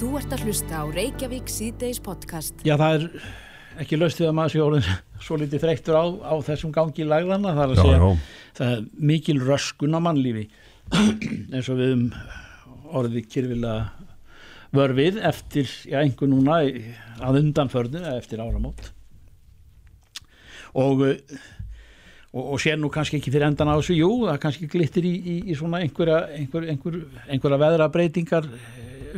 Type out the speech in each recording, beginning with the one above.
Þú ert að hlusta á Reykjavík síðdeis podcast. Já, það er ekki laust við að maður sé orðin svo litið þreyttur á, á þessum gangi lagðana. Það er að Já, segja, já. það er mikil röskun á mannlífi eins og við um orðið kyrfilega vörfið eftir, já, einhver núna í- að undanförnu, eða eftir áramót. Og, eh, og, og sér nú kannski ekki fyrir endan á þessu, jú, það kannski glittir í, í, í svona einhverja, einhver, einhver, einhverja veðrabreitingar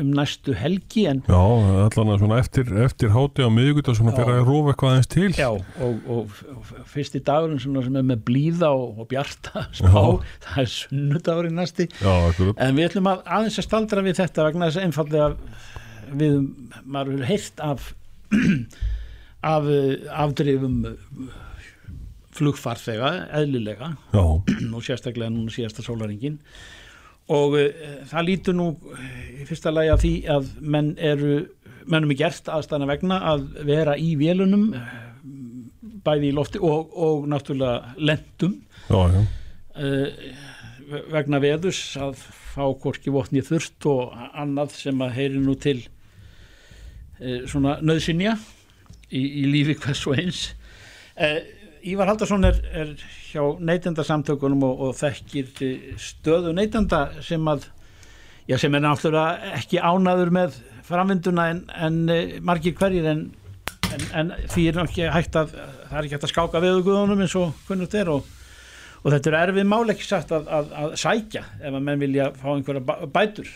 um næstu helgi en Já, allan að svona eftir, eftir háti á miðugut og svona fyrir að rófa eitthvað aðeins til. Já, og, og, og fyrsti dagurinn svona sem er með blíða og, og bjarta spá, það er sunnudagurinn næsti. Já, en við ætlum að aðeins að staldra við þetta vegna þess að einfallega við, maður hefur heyrt af af afdrifum flugfarþega eðlilega. Já, og sérstaklega núna síðasta sólaringin og uh, það lítur nú eh, í fyrsta lagi að því að menn eru mennum er gert aðstæðana vegna að vera í vélunum eh, bæði í lofti og, og náttúrulega lendum já, já. uh, vegna veðus að fá hvorki votni þurft og annað sem að heyri nú til uh, svona nöðsynja í, í lífi hvers og eins uh, Ívar Haldarsson er, er hjá neytendasamtökunum og, og þekkir stöðu neytenda sem að já, sem er náttúrulega ekki ánaður með framvinduna en, en eh, margir hverjir en, en, því er ekki hægt að það er ekki hægt að skáka veðuguðunum eins og kunnugt er og og þetta er erfið mál ekki sagt að, að, að sækja ef að menn vilja fá einhverja bæ- bætur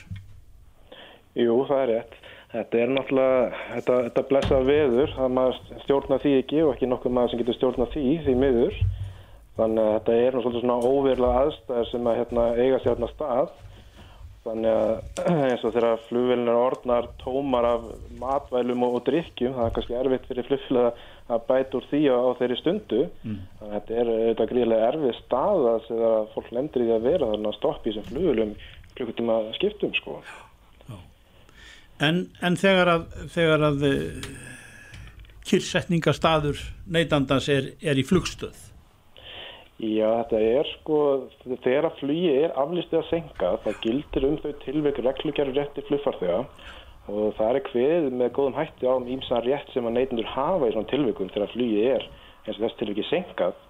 Jú, það er rétt. Þetta er náttúrulega, þetta, þetta blessa veður, það maður stjórna því ekki og ekki nokkuð maður sem getur stjórna því, því miður. Þannig að þetta er svolítið svona óverulega aðstæðar sem að hérna, eiga sér hérna stað. Þannig að eins og þegar flugvelinar orðnar tómar af matvælum og, og drikkjum, það er kannski erfitt fyrir flugfélag að bæta úr því á, á þeirri stundu. Þannig að þetta er auðvitað gríðlega erfið staða þegar fólk lendur í því að vera þannig að stoppa í þessum flugvelum klukkutíma skiptum, sko. En, en þegar að, þegar að uh, kyrsetningastaður neytandans er, er í flugstöð Já, þetta er sko, þegar að flugi er aflistið að senka, það gildir um þau tilveik reglugjari rétti flugfarþega og það er kveðið með góðum hætti á um ímsan rétt sem að neytendur hafa í svona tilveikum þegar flugi er eins og þess tilveiki senkað.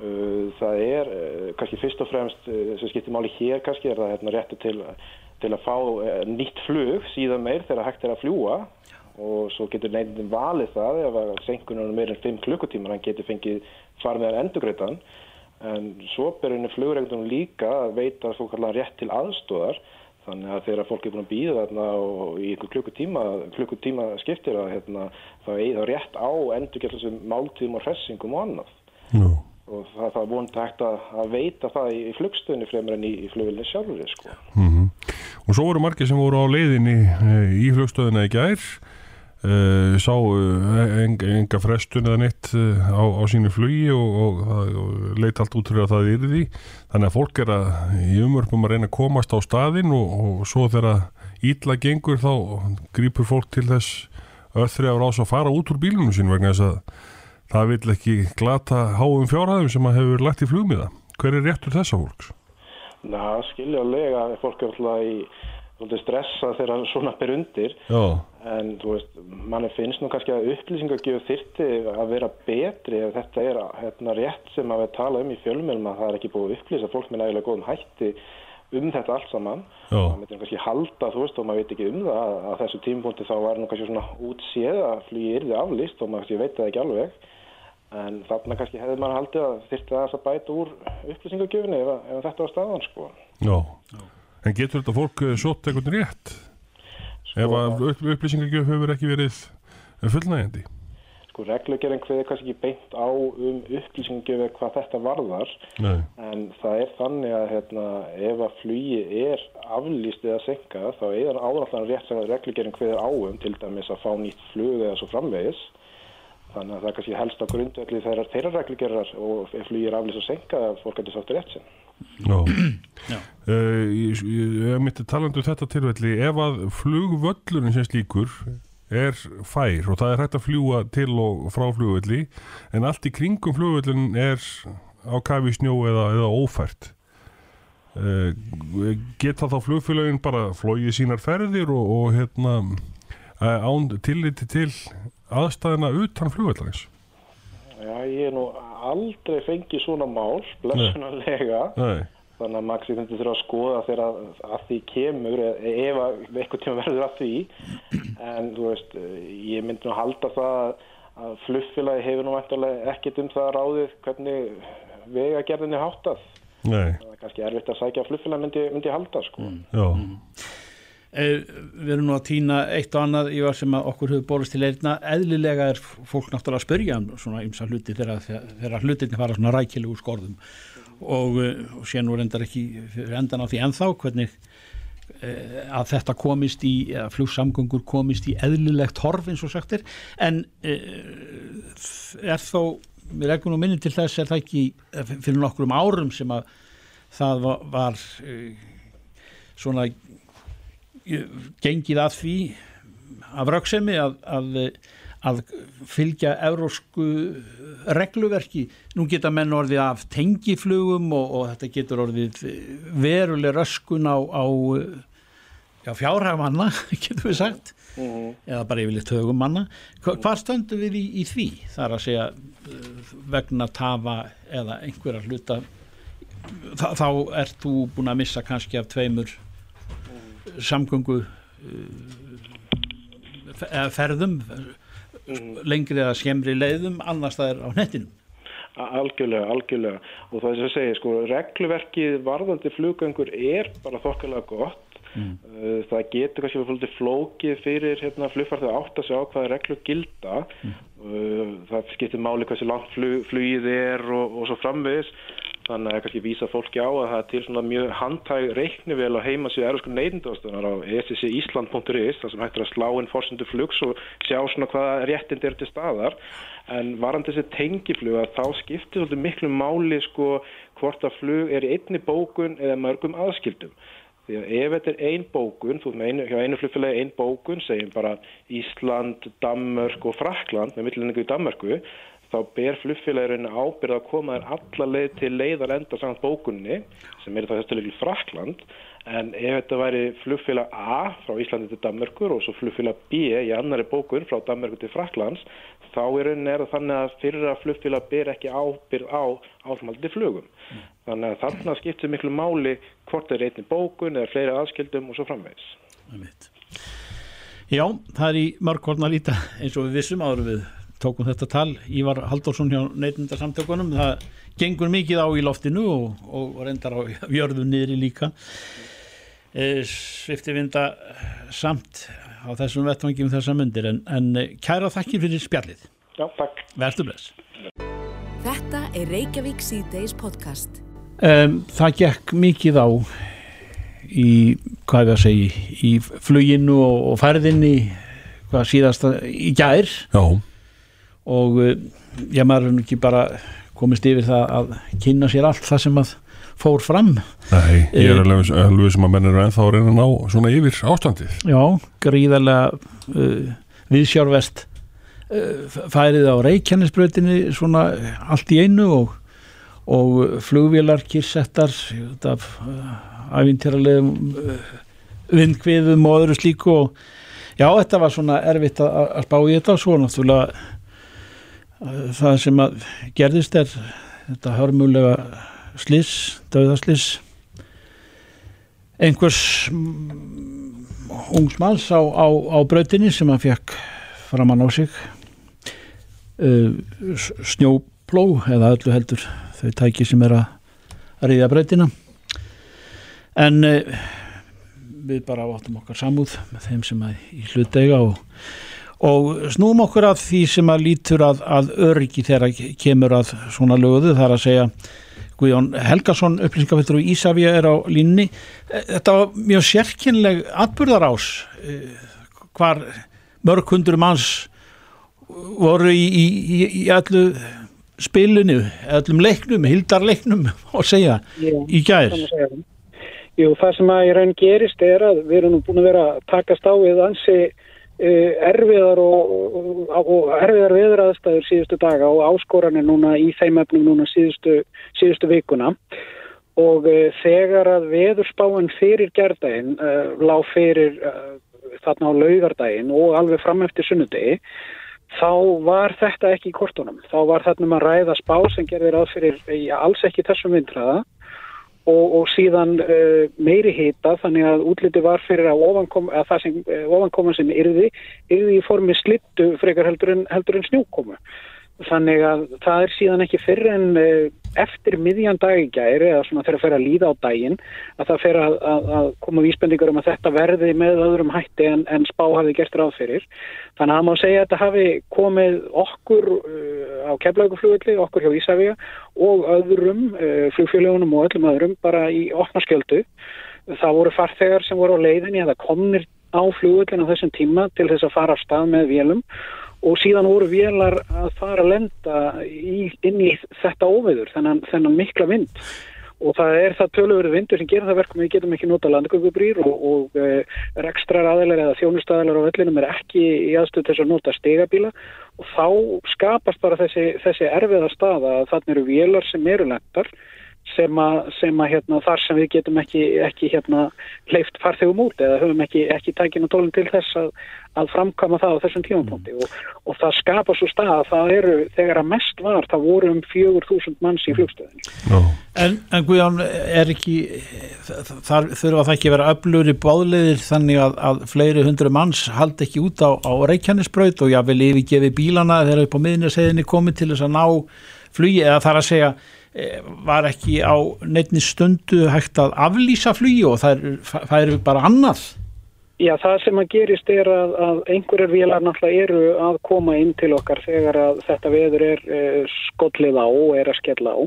Uh, Það er uh, kannski fyrst og fremst uh, sem skiptir máli hér kannski er það hérna rétti til, til að fá uh, nýtt flug síðan meir þegar hægt er að fljúa og svo getur neyndin valið það ef að senkunum er meir en 5 klukkutímar hann getur fengið farmiðar endurgreitan en svo ber henni flugreglunum líka að veita svo kallar rétt til aðstóðar þannig að þegar fólk er búin að býða þarna og í einhver klukkutíma, klukkutíma skiptir að hérna, það þá rétt á endurgreitan máltíðum og hressingum og annað. Já. og það, það er vonandi hægt að, að veita það í, í flugstöðinu fremur en í, í flugvilni sjálfur sko. Mm Og svo voru margir sem voru á leiðinni eh, í flugstöðuna í gær uh, sá uh, en, enga frestun eða neitt á, á sínu flugi og, og, og, og leit allt út fyrir að það yrði þannig að fólk er að í umvörpum að reyna að komast á staðinn og, og svo þegar ítla gengur þá grípur fólk til þess öðri að rása að fara út úr bílunum sín vegna þess að það vil ekki glata háum fjárhæðum sem að hefur lagt í flugmiða hver er réttur þessa fólks? Na, skiljálega að fólk er alltaf í stressa þegar svona ber undir. Já, en þú veist, manni finnst nú kannski að upplýsingagjöf þyrti að vera betri ef þetta er hérna, rétt sem að við tala um í fjölmjölum að það er ekki búið að upplýsa fólk með nægilega góðum hætti um þetta allt saman. Það myndir kannski halda, þú veist, og maður veit ekki um það að, að þessu tímapunkti þá var nú kannski svona útséð að flugi yrði aflýst og maður kannski veit það ekki alveg en þarna kannski hefði maður haldið að þyrti að bæta úr upplýsingagjöfinni ef, að- ef þetta var staðan sko. Já. En getur þetta fólk eh, sótt einhvern rétt? Ef að upp, upplýsingagjöf hefur ekki verið fullnægjandi? Sko reglugerðin kveði kannski ekki beint á um upplýsingagjöfi hvað þetta varðar Nei. en það er þannig að hérna, ef að flugi er aflýst eða senka þá er áðallan rétt sem reglugerðin kveðir á um til dæmis að fá nýtt flug eða svo framvegis þannig að það kannski helst á grundvelli þeirra, þeirra reglugerðar og er aflýst og senka að fólk getur sátt rétt sinn. Já. Já. Uh, ég, ég myndi talandi um þetta tilfelli, ef að flugvöllurinn sem slíkur er fær og það er hægt að fljúa til og frá flugvölli en allt í kringum flugvöllin er á kafi snjó eða, eða ófært uh, geta þá flugfélagin bara flóið sínar ferðir og, og hérna uh, án tilliti til aðstæðina utan flugvellarins Já, ég er nú aldrei fengið svona mál, blessunarlega, Nei, þannig að maður myndi þurfa að skoða þegar að, að því kemur, ef að eitthvað tíma verður að því, en þú veist, ég myndi nú halda það að- flugfélagi hefur nú ekkert um það ráðið hvernig vegagerðinni er háttað. nei, Það er kannski erfitt að sækja flugfélagi myndi, myndi halda, sko. já. Eh, Við erum nú að týna eitt og annað í var sem að okkur hefur bólist til eirna. Eðlilega er fólk náttúrulega að spyrja um svona ymsa hluti þegar, hlutinni fara svona rækilegu skorðum og, eh, og sé nú reyndar ekki endan á því ennþá hvernig eh, að þetta komist í, eða flugsamgöngur komist í eðlilegt horf eins og sagt er en eh, er þó, við regnum nú minni til þess er það ekki eh, fyrir nokkrum árum sem að það var, var eh, svona gengið að því af rauksemi að, að, að fylgja eurósku regluverki. Nú geta menn orðið af tengiflugum og, og þetta getur orðið veruleg röskun á, á já, fjárhæfanna, getur við sagt, eða bara yfirleitt högum manna. Hva, hvað stöndum við í, í því? Það er að segja vegna tafa eða einhverja hluta þá, þá ert þú búin að missa kannski af tveimur samgöngu uh, ferðum lengri eða skemmri leiðum annars það er á nettinum Algjörlega, algjörlega. Og það er sem að segja, sko, regluverkið varðandi fluggöngur er bara þokkalega gott. Mm. Það getur kannski að fylgja flókið fyrir hérna, flugfarþið átt að sjá hvaða reglur gilda. Mm. Það skiptir máli hversu langt flug, flugið er og, og svo framvegis. Þannig að kannski vísa fólki á að það er til svona mjög handhæg reiknivel á heimasíðu Eurósku neyðindastöðunar á ssisland.is þar sem hættir að slá inn fórsendu flugs og sjá svona hvaða réttind er til staðar. En varandi þessi tengiflug að þá skiptir svolítið miklu máli sko hvort að flug er í einni bókun eða mörgum aðskildum. Því að ef þetta er ein bókun, þú veist með einu flugfélagi ein bókun, segjum bara Ísland, Danmörk og Frakland með millinningu í Danmörku, þá ber flugfélagurinn ábyrða að koma þér alla leið til leiðar enda samt bókunni, sem er það þessu Frakland, en ef þetta væri flugfélag A frá Íslandi til Danmörkur og svo flugfélag B í annari bókun frá Danmörkur til Fraklands, þá er það þannig að fyrir að flugfélag ber ekki ábyrð á áframhaldi flugum. Mm. Þannig að þarna skiptir miklu máli hvort er einni bókun eða fleiri aðskildum og svo framvegis. Já, það er í mörgkorn að líta eins og við vissum áður við tókum þetta tal. Ívar Halldórsson hjá neytundarsamtökunum. Það gengur mikið á í loftinu og, og reyndar á jörðu niðri líka. E, svifti vinda samt á þessum vettvangjum þessar myndir en, en kæra þakkir fyrir spjallið. Já, takk. Verður bless. Þetta er Reykjavík C-Days podcast. Um, það gekk mikið á í, hvað er það að segja, í fluginu og, og færðinni hvað síðast í gær Já. Og já, maður er nú ekki bara komist yfir það að kynna sér allt það sem að fór fram. Nei, ég er alveg, alveg sem að menn eru ennþá að reyna að ná svona yfir ástandið. Já, gríðarlega uh, viðsjárvest uh, færið á Reykjanesbrötinni svona allt í einu og, og flugvélar kyrsettar af uh, æfintýralegum vindkviðum og öðru slíku og já, þetta var svona erfitt að, að spá í þetta og svo náttúrulega það sem að gerðist er þetta hörmulega sliss, döðasliss einhvers ungs manns á, á, á brautinni sem hann fekk framann á sig. Uh, snjópló eða öllu heldur þau tæki sem er að ríða brautina. En uh, við bara áttum okkar samúð með þeim sem að í hlutega og, og snúum okkur að því sem að lítur að, að öryggi þegar kemur að svona löguðu þar að segja Guðjón Helgason upplýsingafittur og Ísafja er á línni þetta var mjög sérkynleg atbyrðarás hvar mörg hundur manns voru í, í, í, í allu spilinu, allum leiknum hildarleiknum og segja Já, í gær. Jú, það sem að í raun gerist er að við erum búin að vera að takast á við ansi erfiðar og, og, og erfiðar viðraðstæður síðustu daga og áskoranir núna í þeim efnum núna síðustu, síðustu vikuna og uh, þegar að veðurspáin fyrir gerðdægin uh, lág fyrir uh, þarna á laugardægin og alveg fram eftir sunnudegi þá var þetta ekki í kortunum. Þá var þarna um að ræða spá sem gerði ráð fyrir ja, alls ekki þessum vindraða og, og síðan uh, meiri hita þannig að útliti var fyrir að, ofankom, að það sem uh, ofankoma sem yrði, yrði í formi slittu frekar heldur en, heldur en snjókomu. Þannig að það er síðan ekki fyrir en uh, eftir miðjan dag í gæri eða svona þegar það fer að líða á daginn að það fer að, að, að koma vísbendingur um að þetta verði með öðrum hætti en, en spá hafi gert ráð fyrir. Þannig að það má segja að þetta hafi komið okkur uh, á keflauguflugulli, okkur hjá Ísafíja og öðrum uh, flugfélagunum og öllum öðrum bara í opnarskjöldu. Það voru farþegar sem voru á leiðinni eða komnir á flugullin á þessum tíma til þess að fara af stað með vélum og síðan voru vélar að fara að lenda í, inn í þetta óveður, þennan, þennan mikla vind. Og það er það töluveru vindur sem gerir það verkum við getum ekki nota landgöngubrýr og, og e, rekstrar aðeinar eða þjónustæðilar á vellinum er ekki í aðstöð þess að nota stegabíla og þá skapast bara þessi, þessi erfiða staða að þannig eru vélar sem eru lendar sem að, sem að hérna, þar sem við getum ekki, ekki hérna, hleyft farþegum út eða höfum ekki, ekki tækina tólum til þess að, að framkama það á þessum tímapunkti og, og það skapa svo stað að það eru, þegar að mest var, það voru um 4.000 manns í flugstöðin. No. En, en Guðjón, er ekki, þar þurfa það ekki að vera öflur í báðleðir þannig að, að fleiri hundru manns haldi ekki út á, á Reykjanesbraut og jáfnvel yfirgefi bílana þegar upp á miðinarseðinni komið til þess að ná flugi eða þar að segja var ekki á nefni stundu hægt að aflýsa flugi og það er, það er bara annað? Já, það sem að gerist er að, að einhverjar vélar náttúrulega eru að koma inn til okkar þegar að þetta veður er e, skollið á og er að skella á.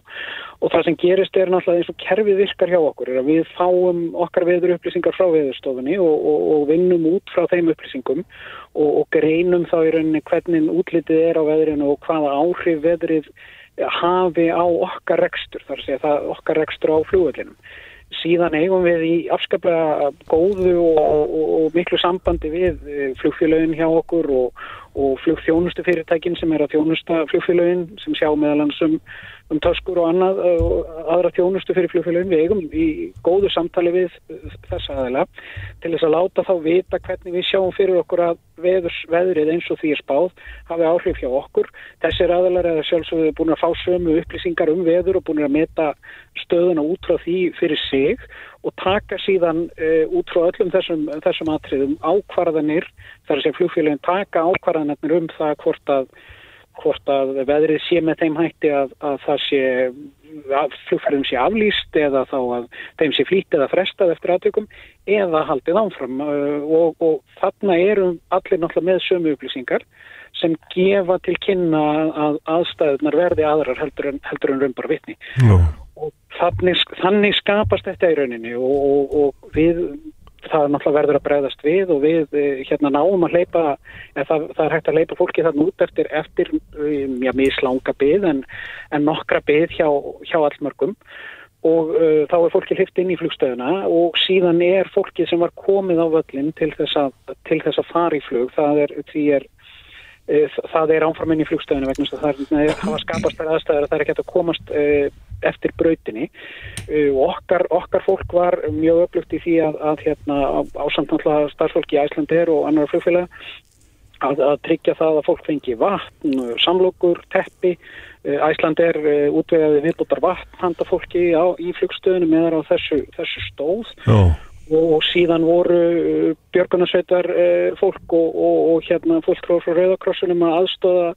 Og það sem gerist er náttúrulega eins og kerfið virkar hjá okkur er að við fáum okkar veður upplýsingar frá veðurstofunni og, og, og vinnum út frá þeim upplýsingum og, og greinum þá í rauninni hvernig útlitið er á veðrinu og hvaða áhrif veðrið hafi á okkar rekstur, þar sé það okkar rekstur á flugvellinum. Síðan eigum við í afskaplega góðu og, og, og miklu sambandi við eh, flugfélagin hjá okkur og, og flugþjónustu fyrirtækin sem er að þjónusta flugfélagin sem sjá meðalansum um töskur og annað og aðra þjónustu fyrir flugfélagin við eigum í góðu samtali við þessa aðeila til þess að láta þá vita hvernig við sjáum fyrir okkur að veðurs, veðrið eins og því er spáð hafi áhrif hjá okkur. Þessir aðeilar er sjálfsögðu búin að fá sömu upplýsingar um veður og búin að meta stöðuna út frá því fyrir sig og taka síðan uh, út frá öllum þessum, þessum atriðum ákvarðanir þar að segja flugfélagin taka ákvarðanir um það hvort að hvort að veðrið sé með þeim hætti að, að það sé að flugferðum sé aflýst eða þá að þeim sé flýtt eða frestað eftir aðtökum eða haldið ánfram og, og þarna eru allir náttúrulega með sömu upplýsingar sem gefa til kynna að aðstæðunar verði aðrar heldur en, heldur en vitni no. og þannig, þannig skapast þetta í rauninni og, og, og við það náttúrulega verður að bregðast við og við eh, hérna náum að leipa það, það er hægt að leipa fólki þarna út eftir eftir, um, já, mislanga byð en, en nokkra byð hjá, hjá allmörgum. Og uh, þá er fólki hlift inn í flugstöðuna og síðan er fólki sem var komið á völlin til þess að, til þess að fara í flug, það er, því er það er ánframinn í flugstöðuna vegna það er að hafa skapast þær aðstæður að það er ekki að komast uh, eftir brautinni. Og okkar, okkar fólk var mjög öflugt í því að, að hérna, ásamt náttúrulega starfsfólki í Æslandir og annar flugfélag að, að tryggja það að fólk fengi vatn, samlokur, teppi. Æslandir útvegaði viðbútar vatn handa fólki á, í flugstöðunum eða á þessu, þessu stóð. Oh. Og síðan voru björgunarsveitar fólk og, og, og hérna fólk frá Rauðakrossunum að aðstóða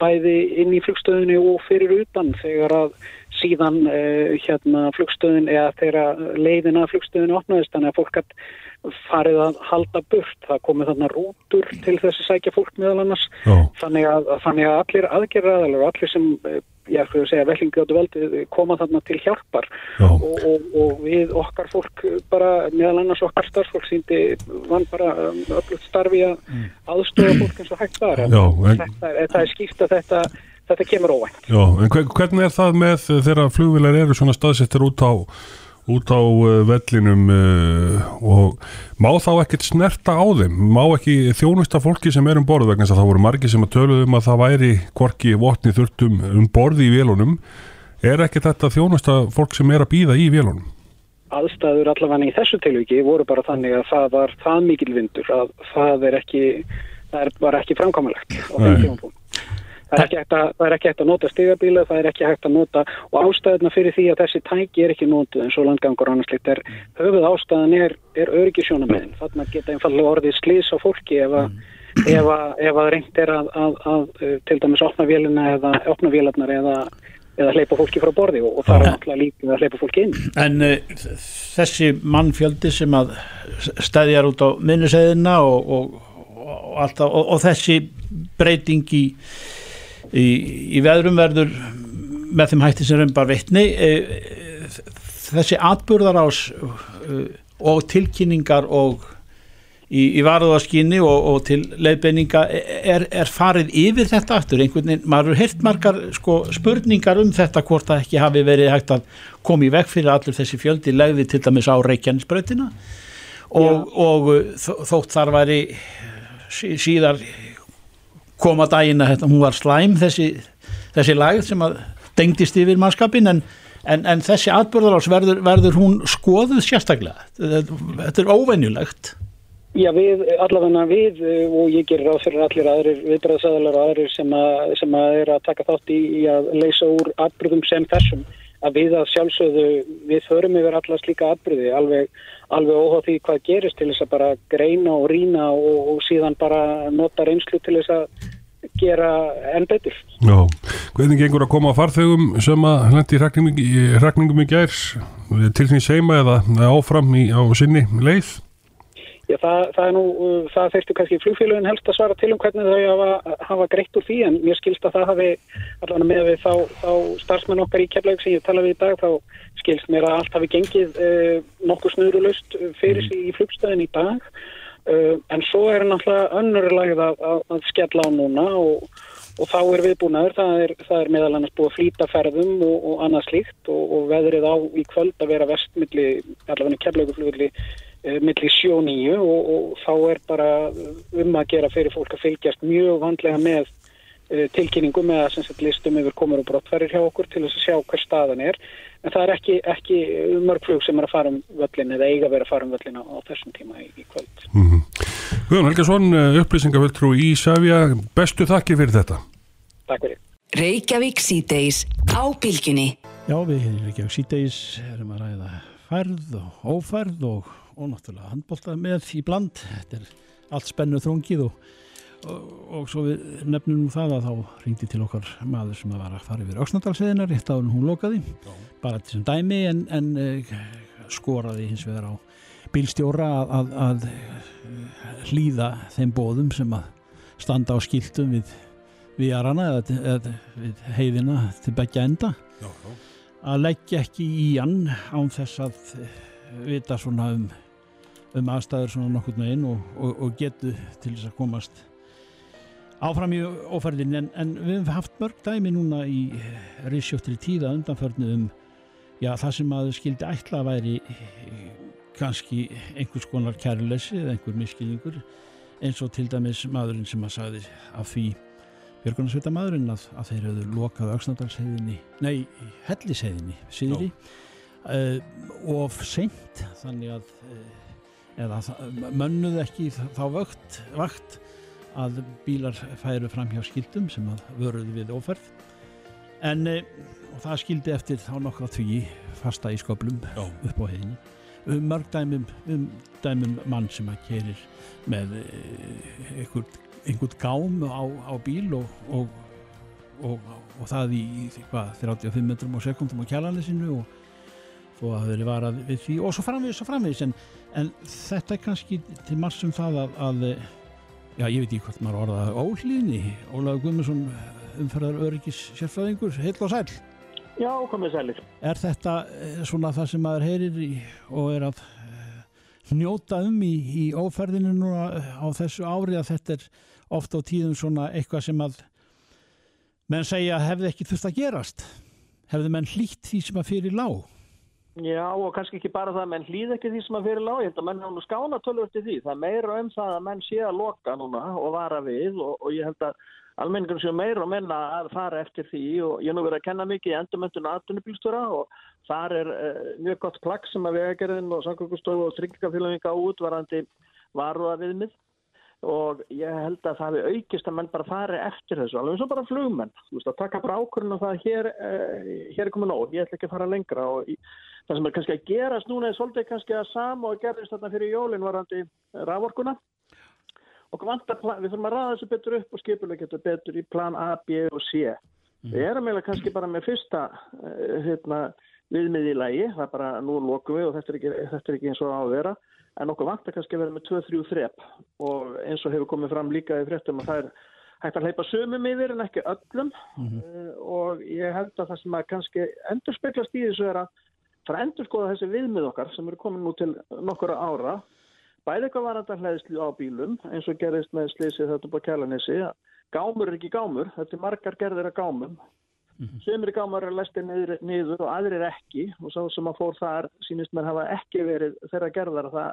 bæði inn í flugstöðunni og fyrir utan þegar að síðan uh, hérna flugstöðun eða þegar leiðina flugstöðunni opnaðist þannig að fólk að farið að halda burt, það komið þarna rútur til þess að sækja fólk meðal annars. Þannig að, þannig að allir aðgerraðalar og allir sem eh, ég fyrir að segja vellingjöldu veldi koma þarna til hjálpar. Og, og, og við okkar fólk bara meðal annars okkar starfsfólk síndi vann bara um, öflugt starfi að mm. aðstöða fólk eins og hægt var. Þetta, þetta er skýrt að þetta þetta kemur óvænt. Já, en hvernig er það með þegar flugvilar eru svona staðsettir út á, út á uh, vellinum uh, og má þá ekkert snerta á þeim? Má ekki þjónusta fólki sem er um borð vegna þess að það voru margi sem að töluðum um að það væri korki votni þurftum um borði í velunum Er ekki þetta þjónasta fólk sem er að býða í vélunum? Aðstæður allavega í þessu tilviki voru bara þannig að það var það mikil vindur að það er ekki, það bara ekki framkvæmulegt á þeim Nei. Það er ekki hægt að, það er ekki hægt að nota stigabíla, það er ekki hægt að nota og ástæðuna fyrir því að þessi tæki er ekki notuð eins og landgangur og annars slikt er höfuð ástæðan er, er öryggisjónamiðin. Þarna geta einfallega orðið slís á fólki ef að, ef að, ef að reynd er að, að, að, uh, til dæmis opna vélina eða opna vélarnar eða, eða hleypa fólki frá borði og, og það er náttúrulega líka að hleypa fólki inn. En uh, þessi mannfjöldi sem að stæðjar út á minniseiðina og, og, og, alltaf, og, og þessi breyting í, í, í veðrum verður með þeim hætti sem raun bara veitni þessi atburðarás uh, og tilkynningar og í, í varðaskynni og, og til leiðbeininga er, er farið yfir þetta aftur? Einhvern veginn, maður er heilt margar sko, spurningar um þetta hvort það ekki hafi verið hægt að koma í veg fyrir allur þessi fjöldi legði til dæmis á Reykjanesbrautina. Og, og þó- þótt þar væri sí- síðar koma daginn að þetta, hún var slæm þessi, þessi lag sem að dengdist yfir mannskapin en, en, en þessi atbyrðarás verður, verður hún skoðuð sérstaklega? Þetta, er óvenjulegt. Já, við, allavega við eh, og ég gerir ráð fyrir allir aðrir viðbræðsæðalar og aðrir sem að, sem að er að taka þátt í, í að leysa úr atbyrðum sem þessum að við að sjálfsögðu, við förum yfir alla slíka atbyrði, alveg, alveg óháð því hvað gerist til þess að bara greina og rína og, og síðan bara nota reynslu til þess að gera enn betur. Já. Hvernig gengur að koma að farþegum sem að lendi í hrakningum í gær til því seima eða áfram í, á sinni leið? Já, það, það er nú, uh, það þurftu kannski flugfélagin helst að svara til um hvernig þau hafa, hafa greitt úr því en mér skilst að það hafi allavega með við þá, þá starfsmenn okkar í keflaug sem ég tala við í dag þá skilst mér að allt hafi gengið uh, nokkuð snurulust fyrir sig í flugstöðin í dag. Uh, en svo er náttúrulega önnurlagið að, að, að skella á núna og, og þá er viðbúnaður, það er, það er meðal annars búið að flýta ferðum og, og annað slíkt og, og veðrið á í kvöld að vera vestmilli, allavega keflauguflugulli eh, milli 7 og 9 og, og þá er bara um að gera fyrir fólk að fylgjast mjög vandlega með uh, tilkynningum eða sem sagt listum yfir komur og brottfærir hjá okkur til þess að sjá hver staðan er en það er ekki, ekki mörg flug sem er að fara um völlin eða eiga að vera að fara um völlin á, á þessum tíma í, í kvöld. Guðan Helgason, upplýsingaföldtrú í Sæfja, bestu þakki fyrir þetta. Takk fyrir. Reykjavík síðdeis á bylginni. Já, við ekki á síðdeis erum að ræða færð og ófærð og, og náttúrulega handbólta með í bland. Þetta er allt spennu þrungið og, og, og svo við nefnum nú það að þá ringdi til okkar maður sem að var að fara yfir Öksnadalseðina rétt en hún lokaði. Bara til sem dæmi en, en uh, skoraði hins vegar á bílstjóra að, að, að eh, hlýða þeim bóðum sem að standa á skiltum við við jarana eða, eða við heiðina til begja enda Já, já. að leggja ekki í hann án þess að eh, vita svona um, um aðstæður svona nokkurn veginn og, og, og getu til þess að komast áfram í ófærðin en, en við höfum haft mörg dæmi núna í reysjóttri tíða undanförnu um já, það sem að skildi ætla að væri eh, kannski einhvers konar kærleysi eða einhver miskilningur eins og til dæmis maðurinn sem að sagði af því björgunarsveita maðurinn að, að þeir hefðu lokað auksnadalsheiðinni, nei, helliseiðinni síðri uh, of seint þannig að uh, eða mönnuðu ekki þá vögt, vakt að bílar færu fram hjá skildum sem að vöruðu við óferð. En og það skildi eftir þá nokkra tví fasta í sköplum Já. upp á heiðinni. Um mörg dæmum, um mann sem að kerir með eh, einhvern gám á, á bíl og, og, og, og það í, hvað, 35 metrum á sekundum á kjalanesinu og þó að það verið varað við því og svo framvegis og framvegis. En, en þetta er kannski til margs um það að, að já, ég veit ekki hvort maður orðaði óhlýðni. Ólaður Guðmundsson umferðar öryggis sérfræðingur, heil og sæl Já, komið sælir. Er þetta eh, svona það sem maður heyrir í, og er að eh, njóta um í, í óferðinu núna eh, á þessu ári að þetta er ofta á tíðum svona eitthvað sem að menn segja hefði ekki þurft að gerast? Hefði menn hlýtt því sem að fyrir lág Já og kannski ekki bara það að menn hlýð ekki því sem að fyrir lág, ég held að menn hafa nú skána tölvöld til því, það er meira um það að menn sé að loka núna og vara við og, og ég held að almenningur séu meira og menna að fara eftir því og ég hef nú verið að kenna mikið í endurmöndun aðtunubílstöra og þar er uh, mjög gott plagg sem að vegagerðin og samkvökkustofu og tryggingafélagin gáð útvarandi varuða viðmið og ég held að það hefur aukist að menn bara fari eftir þessu, alveg eins og bara flugmenn, þú veist að taka bara ákvörðun og það hér, uh, hér er komið nóg, ég ætla ekki að fara lengra og það sem er kannski að gerast núna er svolítið kannski að sama og gerðist þarna fyrir jólinn varandi raforkuna og vantar, við þurfum að ræða þessu betur upp og skipulega getur betur í plan A, B og C. Mm. Við erum eiginlega kannski bara með fyrsta uh, hérna, viðmið í lægi, það er bara nú lokum við og þetta er ekki, þetta er ekki eins og á að vera, en okkur vantar kannski að vera með 2-3 þrepp og eins og hefur komið fram líka í fréttum að það er hægt að hleypa sömum yfir en ekki öllum mm -hmm. uh, og ég held að það sem að kannski endur speklast í þessu er að fara að endur skoða þessi viðmið okkar sem eru komin nú til nokkura ára bæði eitthvað varandar hlæðislu á bílum eins og gerist með slísið þetta búið kælanissi gámur er ekki gámur, þetta er margar gerðir að gámum. Mm -hmm. semur í gámur er læstið niður, niður og aðrir ekki. Og svo sem að fór þar sínist mér hafa ekki verið þeirra gerðar að það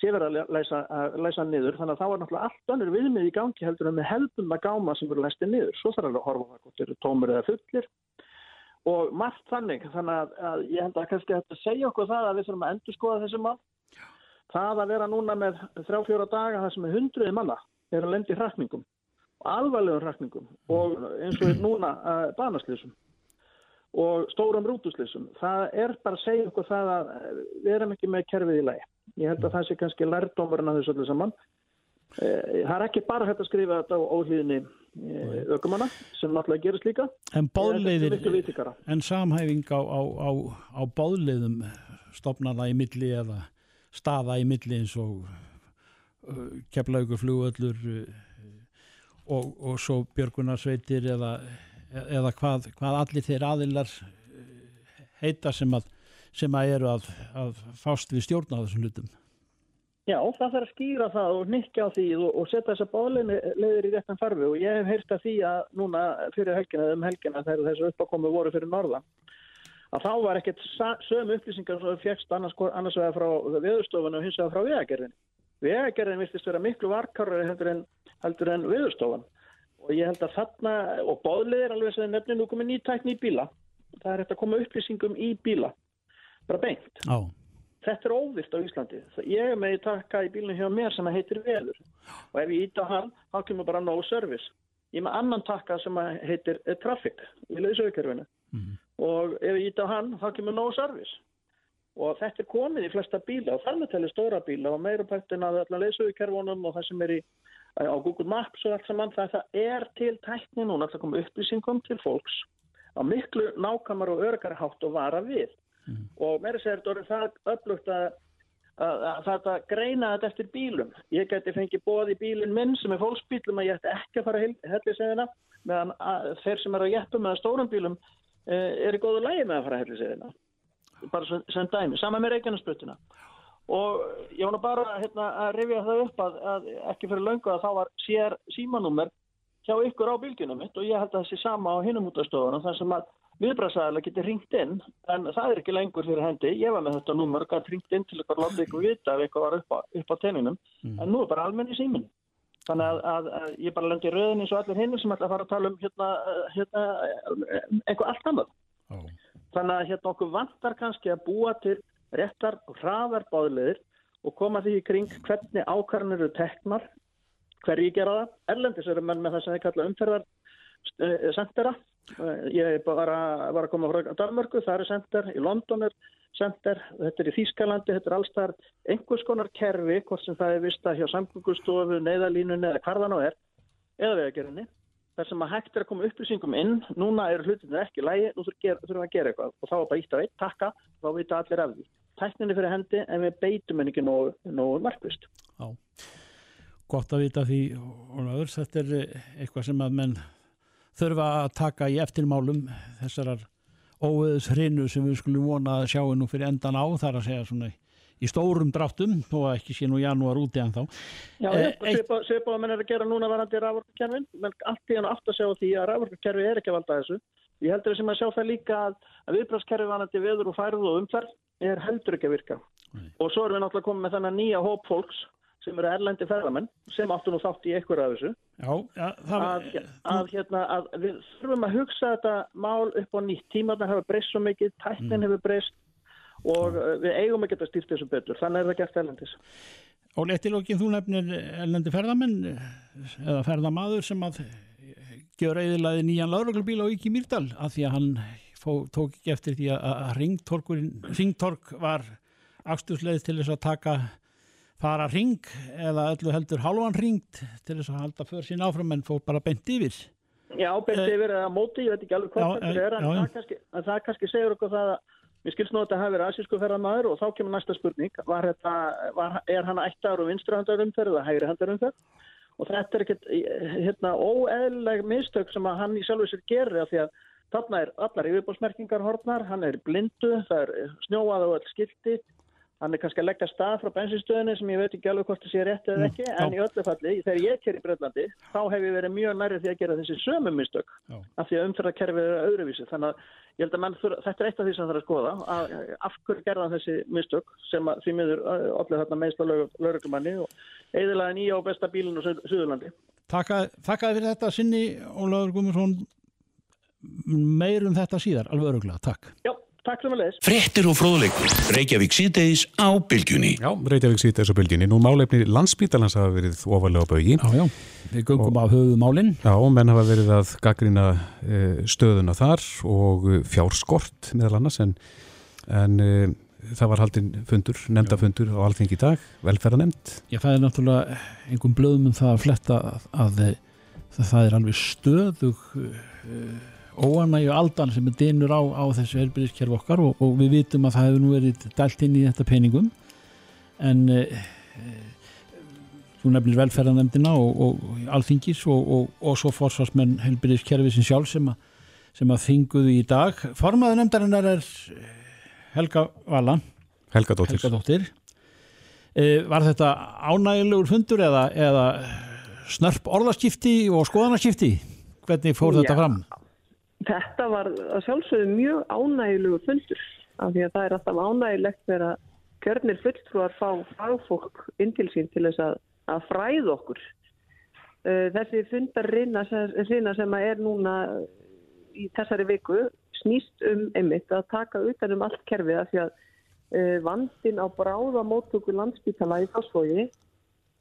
sé verið að læsa, að læsa niður. Þannig að þá er náttúrulega allt önnur viðmið í gangi heldur en með helbum að gáma sem verið læstið niður. Svo þarf að horfa það hvort eru tómur eða fullir og margt þannig þannig að, að ég held að kannski að segja okkur það að við þurfum að endur skoða þessi mál. Það að vera núna með þrjá-fjóra daga það sem er hundruði manna er að lendi hrakningum alvarlegum hrakningum og eins og núna uh, banaslýsum og stórum rútuslýsum það er bara að segja okkur það að við erum ekki með kerfið í lagi. Ég held að það sé kannski lærdómurinn að þessu öllu saman það er ekki bara hægt að skrifa þetta á óhlýðinni ökumanna sem náttúrulega gerist líka. En báðleiðir, en samhæfing á, á, á, á báðleiðum stopnana í milli eða staða í milli eins og keflaugur flugöllur og, og svo björgunarsveitir eða, eða hvað, hvað allir þeir aðilar heita sem að, sem að eru að, að fást við stjórna á þessum hlutum Já, það þarf að skýra það og nikka á því og, og setja þessa báleiðir í réttan farfi og ég hef heyrst að því að núna fyrir helgina um helgina þegar þessu uppákomu voru fyrir norða að þá var ekkert sömu upplýsingar sem fjækst annars, annars vegar frá viðurstofunum og hins vegar frá vegagerðin. Vegagerðin vistist vera miklu varkarri heldur en, en viðurstofan og ég held að þarna og báleiðir alveg sem nefnir nú komið nýtækni í bíla. Það er hægt að koma upplýsingum í bíla, bara beint. Já. Þetta er óvilt á Íslandi. Ég er með í takka í bílunum hjá mér sem heitir Velur og ef ég íta hann, þá kemur bara no service. Ég er með annan takka sem heitir Traffic í lausaukjörfinu mm -hmm. og ef ég íta hann, þá kemur no service. Og þetta er komið í flesta bíla og þar með telli stóra bíla og meira pættin að allar lausaukjörfunum og það sem er í, á Google Maps og allt saman það, það er til tækni núna að koma upplýsingum til fólks á miklu nákamar og örgara hátt og vara við mm. og mér er þetta orðið það öflugt að, að, að það að greina þetta eftir bílum. Ég geti fengið bóð í bílinn minn sem er fólksbílum að ég ætti ekki að fara helliseðina meðan þeir sem eru að jættu með stórum bílum e, er í góðu lægi með að fara helliseðina. Bara sem, sem dæmi, sama með Reykjanesbrutuna. Og ég vona bara hérna, að rifja það upp að, að ekki fyrir löngu að þá var sér símanúmer hjá ykkur á bylgjunum mitt og ég held að það sé sama á hinum út af stofunum þar sem að viðbræðsæðilega getur ringt inn en það er ekki lengur fyrir hendi. Ég var með þetta númur og gæti ringt inn til eitthvað láta ykkur vita ef eitthvað var upp á, upp á tenninum mm. en nú er bara almenni símin þannig að, að, að ég bara lendi rauðin eins og allir hinn sem ætla að fara að tala um hérna, hérna eitthvað allt annað. Oh. þannig að hérna okkur vantar kannski að búa til réttar og hraðar báðilegir og koma því í kring hvernig ákvarðanir eru teknar hverji gera það. Erlendis eru menn með þess að það kalla umferðar sendera Ég var að, var að koma frá Danmarku, það er sender, í London er sender, þetta er í Þýskalandi, þetta er allstar einhvers konar kerfi, hvort sem það er vista hjá samgöngustofu, neyðalínunni eða hvar það nú er, eða vegagerðinni, þar sem að hægt er að koma upplýsingum inn, núna eru hlutinu ekki lægi, nú þurfum við að gera eitthvað og þá er bara ítt á eitt, takka, þá vita allir af því. Tækninni fyrir hendi en við beitum henni ekki nógu, nógu markvist. Já, gott að vita því öðurs, þetta er eitthvað sem að menn þurfa að taka í eftirmálum þessarar óöðs hrinu sem við skulum vona að sjáum nú fyrir endan á þar að segja svona í stórum dráttum þó að ekki sé nú janúar úti en þá Já, Eh, svipa, að menn er að gera núna varandi raforkukerfin, menn allt í hann átt að sjá því að raforkukerfi er ekki að valda þessu. Ég heldur sem að sjá það líka að, að viðbráskerfi varandi veður og færð og umferð er heldur ekki að virka. Og svo erum við náttúrulega komið með þennan nýja hóp fólks sem eru erlendi ferðamenn sem áttu nú þátt í einhverju af þessu. Já, ja, það, Að, að, hérna, að við þurfum að hugsa þetta mál upp á nýtt. Tímarnar hafa breyst svo mikið, tæknin hefur breyst og við eigum ekki að stýrt þessu betur. Þannig er það gert erlendis. og lettilókin þú nefnir ellendi ferðamenn eða ferðamaður sem að gjör eðilaði nýjan lauruglubíl á Íki Mýrdal af því að hann fó, tók ekki eftir því að, að ringtork var axtusleið til þess að taka fara ring eða öllu heldur halvan ringt til þess að halda för sín áfram en fór bara bent yfir. Já, beint Eh, yfir eða móti, ég veit ekki alveg hvað þetta er, en já, það kannski, það kannski segur okkur það að mér skilst nú að þetta hafi verið asísku ferðarmaður og þá kemur næsta spurning, var þetta, var, er hann ættar og vinstri handarumferð eða hægri handarumferð? Og þetta er ekkert hérna, óeðleg mistök sem að hann í sjálfu sér gerir af því að þarna er allar yfirbólsmerkingar horfnar, hann er blindu, það er snjóað á öll skilti, hann er kannski að leggja stað frá bensinstöðinni sem ég veit ekki alveg hvort það sé rétt eða Mm, ekki, já. en í öllu falli, þegar ég ker í Brellandi, þá hef ég verið mjög nærri því að gera þessi sömu mistök af því að umferðarkerfið er öðruvísi. Þannig að ég held að þurfa, þetta er eitt af því sem það er að skoða, að af hverju gerða þessi mistök sem að því miður allir þarna meðsla lauruglumanni og eðilega nýja og besta bílinn á Suð- Suðurlandi. Takka, Takkaði fyrir þetta sinni Ólafur Guðmundsson meir um þetta síðar, alveg öruglega, takk Já, takk sem að leðis. Fréttir og fróðleikur. Reykjavík síðdeis á bylgjunni. Já, Reykjavík sýtt þessu bylginni. Nú málefni landsbítalans hafa verið ofalega á baugi. Já, já, við göngum af höfuðmálin Já, menn hafa verið að gaggrina e, stöðuna þar og eh, fjárskort meðal annars en, en e, það var haldinn fundur, nefndafundur á alþingi í dag, velferðanemnd. Já, það er náttúrulega einhverjum blöðum um það að fletta að, að, að það er alveg stöðug uh, óanægju aldan sem er dynur á, á þessu helbriðiskerf okkar og, og við vitum að það hefur nú verið dælt inn í þetta peningum en uh, þú nefnir velferðanemdina og, og alþingis og, og, og svo forsvarsmenn helbriðiskerfi sem sjálf sem að, sem að þinguðu í dag. Formaður nefndarinnar er eh, Helga Vala Helga Dóttir. Helga Dóttir e, Var þetta ánægilegur fundur eða, eða snörp orðaskipti og skoðanaskipti? Hvernig fór þetta Já. fram? Þetta var að sjálfsögðu mjög ánægilegur fundur af því að það er alltaf ánægilegt þegar að kjörnir fulltrúar fá fagfólk inn til sín til þess að, að fræða okkur. Þessi fundar reyna sem að er núna í þessari viku snýst um einmitt að taka utan um allt kerfið af því að vandin á bráðamóttöku landsbítala í fásfógi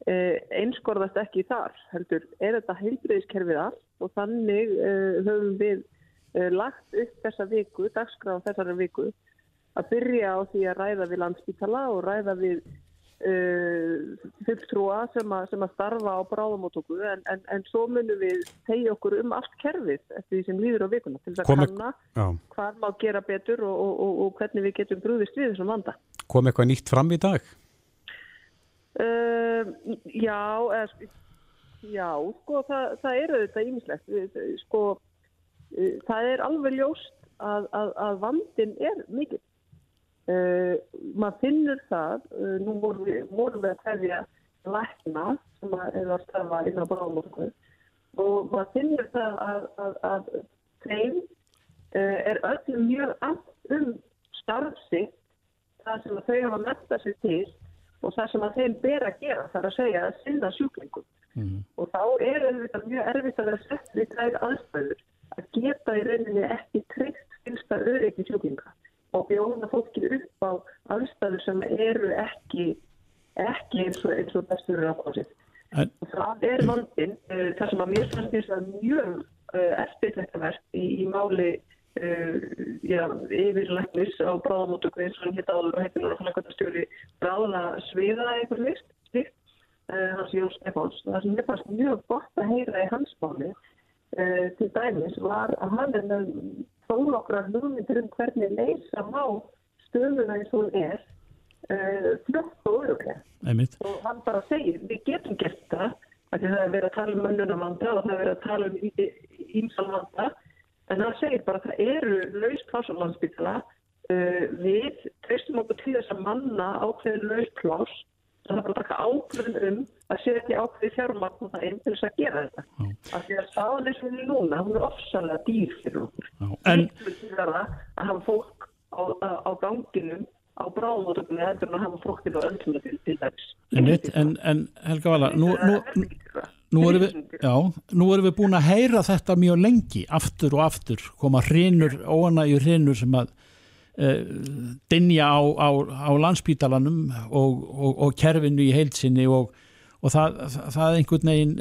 einskorðast ekki þar. Heldur, er þetta heilbreyðiskerfið allt og þannig höfum við lagt upp þessa viku, dagskrá þessari viku, að byrja á því að ræða við landsbítala og ræða við uh, fulltrúa sem, sem að starfa á bráðamóttöku en, en, en svo munum við tegja okkur um allt kerfið eftir því sem líður á vikuna til þess að kanna hvað má gera betur og, og, og, og hvernig við getum brúðist við þessum vanda. Kom eitthvað nýtt fram í dag? Uh, já, sk- já, sko, það, það er auðvitað ímislegt. Sko, það er alveg ljóst að, að, að vandin er mikil. Uh, maður finnur það, uh, nú vorum við, vorum við að hefja lækna sem er að stafa inn á bráðmótku og maður finnur það að, að, að þeim uh, er öllum mjög allt um starfsitt það sem þau hafa metta sig til og það sem þeim ber að gera þar að segja að sinna sjúklingum. Og þá er þetta mjög erfitt að vera sett við þær aðstæður að geta í rauninni ekki tryggt fylsta öryggi sjúklinga og bjóða fólki upp á aðstæður sem eru ekki ekki eins og, eins og bestur. En, Það er vandin, uh, það sem að mér fannst þess að mjög uh, eftirtæktaverk í, í máli uh, já, yfirlæknis á bráðamótöku eins og hann hitt áður og heitir núna flækvæmtastjóri bráða sviða eitthvað uh, hans Jón Stefáns. Það sem mér fannst mjög gott að heyra í hans máli uh, til dæmis var að hann er með þó nokkra hugmyndir um hvernig leysa má stöðuna eins og hún er uh, flott og öruglega og hann bara segir, við getum gert það það er verið að tala um mönnunarvanda og það er verið að tala um ímsalvanda en hann segir bara að það eru laus pláss á landsbytala uh, við treystum okkur til þess að manna ákveðin lausplás það er bara að taka ákveðin um að setja ákveði fjármagn og það einn til þess að gera þetta. Af því að staðan eins og við núna, hún er ofsalega dýr fyrir okkur. En, Það að hafa fólk á, á, á ganginum á bráðmótökunni heldur en að hafa fólkinu á öndum til, til þess. en, en, en Helga Vala, nú, nú, nú, erum við, já, nú erum við búin að heyra þetta mjög lengi, aftur og aftur, koma hrinur, óanægjur hrinur sem að dinja á, á, á landspítalanum og, og, og kerfinu í heilsinni og, og það, það, einhvern veginn,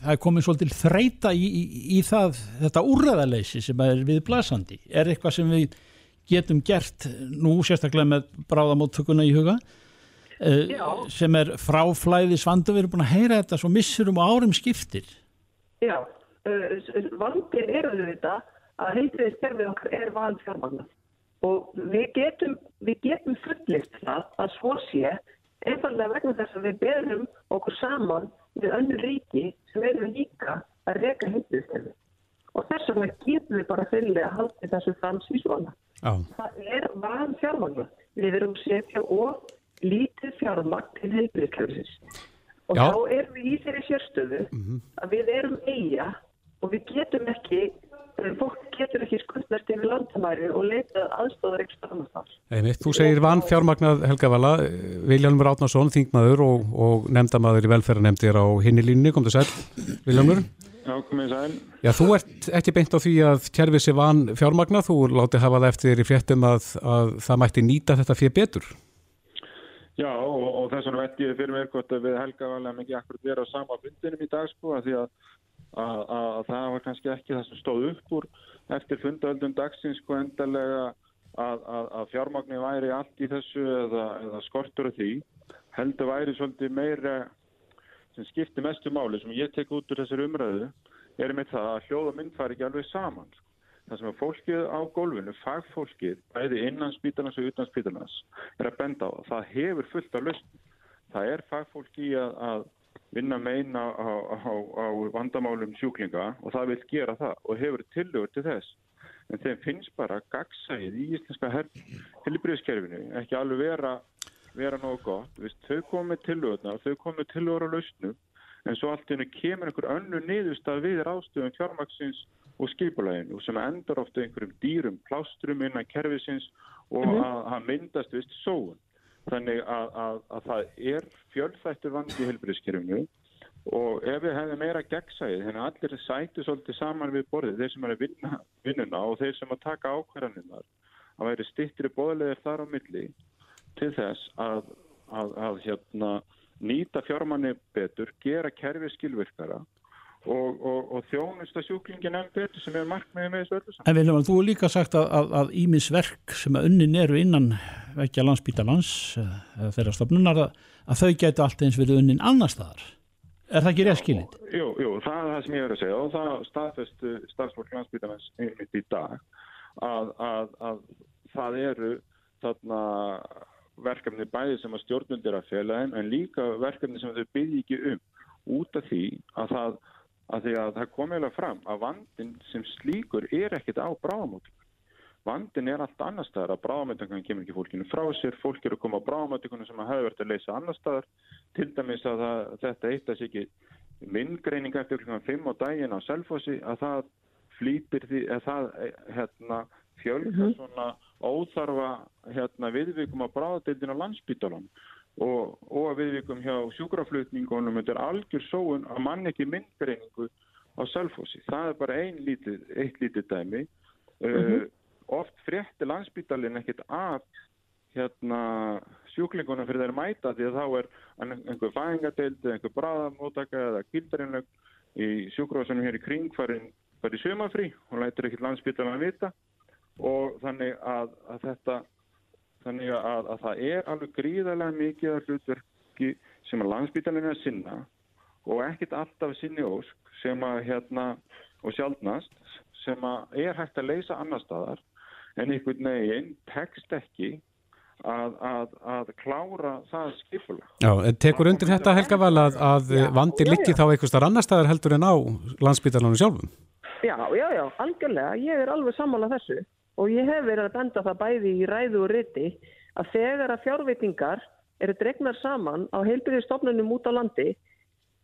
það er komið svolítið þreita í, í, í það, þetta úrræðaleysi sem er við blasandi. Er eitthvað sem við getum gert nú sérstaklega með bráðamóttökuna í huga uh, sem er fráflæði svandu, við erum búin að heyra þetta svo missurum og árum skiptir. Já, uh, vandin er þetta að heilbriðiskerfið okkar er vanfjármagnar og við getum, við getum fullist það að svo sé einfallega vegna þess að við berum okkur saman við önnur ríki sem eru líka að reyka heilbriðiskerfið og þess vegna getum við bara fylglega að halda þessu fram síðsvona. Það er vanfjármagnar. Við erum setja og lítið fjármagn til heilbriðiskerfisins og Já. þá erum við í þeirri sérstöðu að við erum eiga og við getum ekki fólk getur ekki skuldast yfir landamæri og leita aðstóðar ekki þar. Einmitt, þú segir vann fjármagnað Helga Vala, Viljónumur Átnarsson, þingmaður og, og nefndamaður í velferðanemndir á hinni línni, kom þú sæl, Viljónumur? Já, komið sæl. Já, þú ert ekki beint á því að kerfið sé vann fjármagnað, þú látið hafa það eftir í fréttum að, að það mætti nýta þetta fyrir betur. Já, og, og þess vegna veit ég fyrir mér hvort að við Helga valega mikið akkurat vera á sama fundinum í dag, sko, að því að, að, að, að það var kannski ekki það sem stóð upp úr eftir fundöldum dagsins, sko, endalega að, að fjármagni væri allt í þessu eða, eða skortur af því, heldur væri svolítið meira sem skiptir mestu máli sem ég tek út úr þessari umræðu er með það að hljóða mynd fari ekki alveg saman. Sko. Það sem að fólkið á gólfinu, fagfólkið, bæði innan spítalans og utan spítalans, er að benda á það. Hefur fullt af lausn. Það er fagfólki að, að vinna meina á, á, á vandamálum sjúklinga og það vil gera það og hefur tillögur til þess. En þeim finnst bara gagsæðið í íslenska helbriðskerfinu ekki alveg vera, vera nógu gott. Vist, þau komið tillögurna og þau komið tillögur á lausnum en svo allt innu kemur einhver önnu niðurstað við rástöðum fjármaksins og skipulæginu sem endar ofta einhverjum dýrum plástrum innan kerfisins og Mhm. að hann myndast vist sóun. Þannig að, að, að það er fjölþættur vandi í helbriðskerfinu og ef við hefðum meira gegnsæðið, þannig að allir sætu svolítið saman við borðið, þeir sem er að vinna vinnuna og þeir sem að taka ákvarðaninnar, að væri stittri bóðleðir þar á milli til þess að, að hérna, nýta fjármanni betur, gera kerfið skilvirkara og, og, og þjónusta sjúklingin enn betur sem er markmiðið með þessu öllu saman. En Viljum, þú hefur líka sagt að, að, að ímis verk sem að unnin eru innan vekja landsbítalans eða þeirra stofnunar að, að þau gætu allt eins verið unnin annar staðar. Er það ekki rétt skilið? Jú, jú, það er það sem ég verið að segja og það staðfestu starfsfólk landsbytarnas einmitt í dag að, að, að það eru þarna verkefni bæði sem að stjórnundir að fela þeim en líka verkefni sem þau byrji ekki um út af því að það, að því að það kom eiginlega fram að vandin sem slíkur er ekkit á bráðamótum. Vandin er allt annar staðar að bráðamöndingan kemur ekki fólkinu frá sér, fólk eru að koma á bráðamöndingunum sem hafa verið að leysa annar staðar, til dæmis að það, þetta eitt að sé ekki myndgreining eftir klukkan 5 á daginn á Selfossi að það flýtir því, að það hérna, fjölga svona óþarfa hérna, viðvikum á bráðadeildin á landsbytalan og, og að viðvikum hjá sjúkraflutningunum þetta er algjör sóun að mann ekki myndgreiningu á Selfossi. Það er bara ein lítið, eitt lítið dæmi. Uh, oft frétti landsbytalinn ekkit af hérna sjúklingunum fyrir þeir mæta því að þá er einhver fæðingadeild eða einhver bráðamótaka eða kildarinnlög í sjúkrósunum hér í kring farin, farin í sömafrí og lætur ekkit landsbytalan að vita og þannig að, að þetta þannig að, að það er alveg gríðarlega mikið af hlutverki sem að landsbytalinn er að sinna og ekkit alltaf sinni ósk sem að hérna og sjálfnast sem að er hægt að leysa annar staðar en einhvern veginn tekst ekki að, að, að klára það skipula. Já, en tekur undir þetta Helga Val að, að vandir já. þá einhver starf annar staðar heldur en á landsbytalanum sjálfum? Já, já, já, algjörlega. Ég er alveg sammála þessu. Og ég hef verið að benda það bæði í ræðu og riti að þegar að fjárveitingar eru dregnar saman á heilbyrðistofnunum út á landi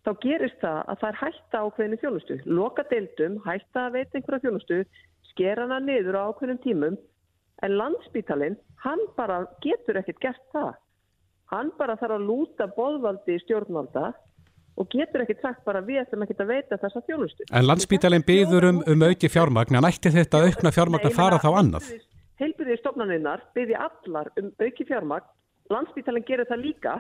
þá gerist það að það er hætta ákveðinu þjónustu. Loka deildum, hætta að veita einhverja þjónustu, skera hana niður á ákveðnum tímum en landsbítalinn, hann bara getur ekkert gert það. Hann bara þarf að lúta boðvaldi stjórnvalda og getur ekkert sagt bara við ætlum ekkert að veita þessa þjónustu. En landsbítalinn byður um, um auki fjármagn, en ætti þetta aukna fjármagn að fara þá annað? Heilbyrðið stofnaninnar byði allar um auki fjármagn, landsbítalinn gerir það líka,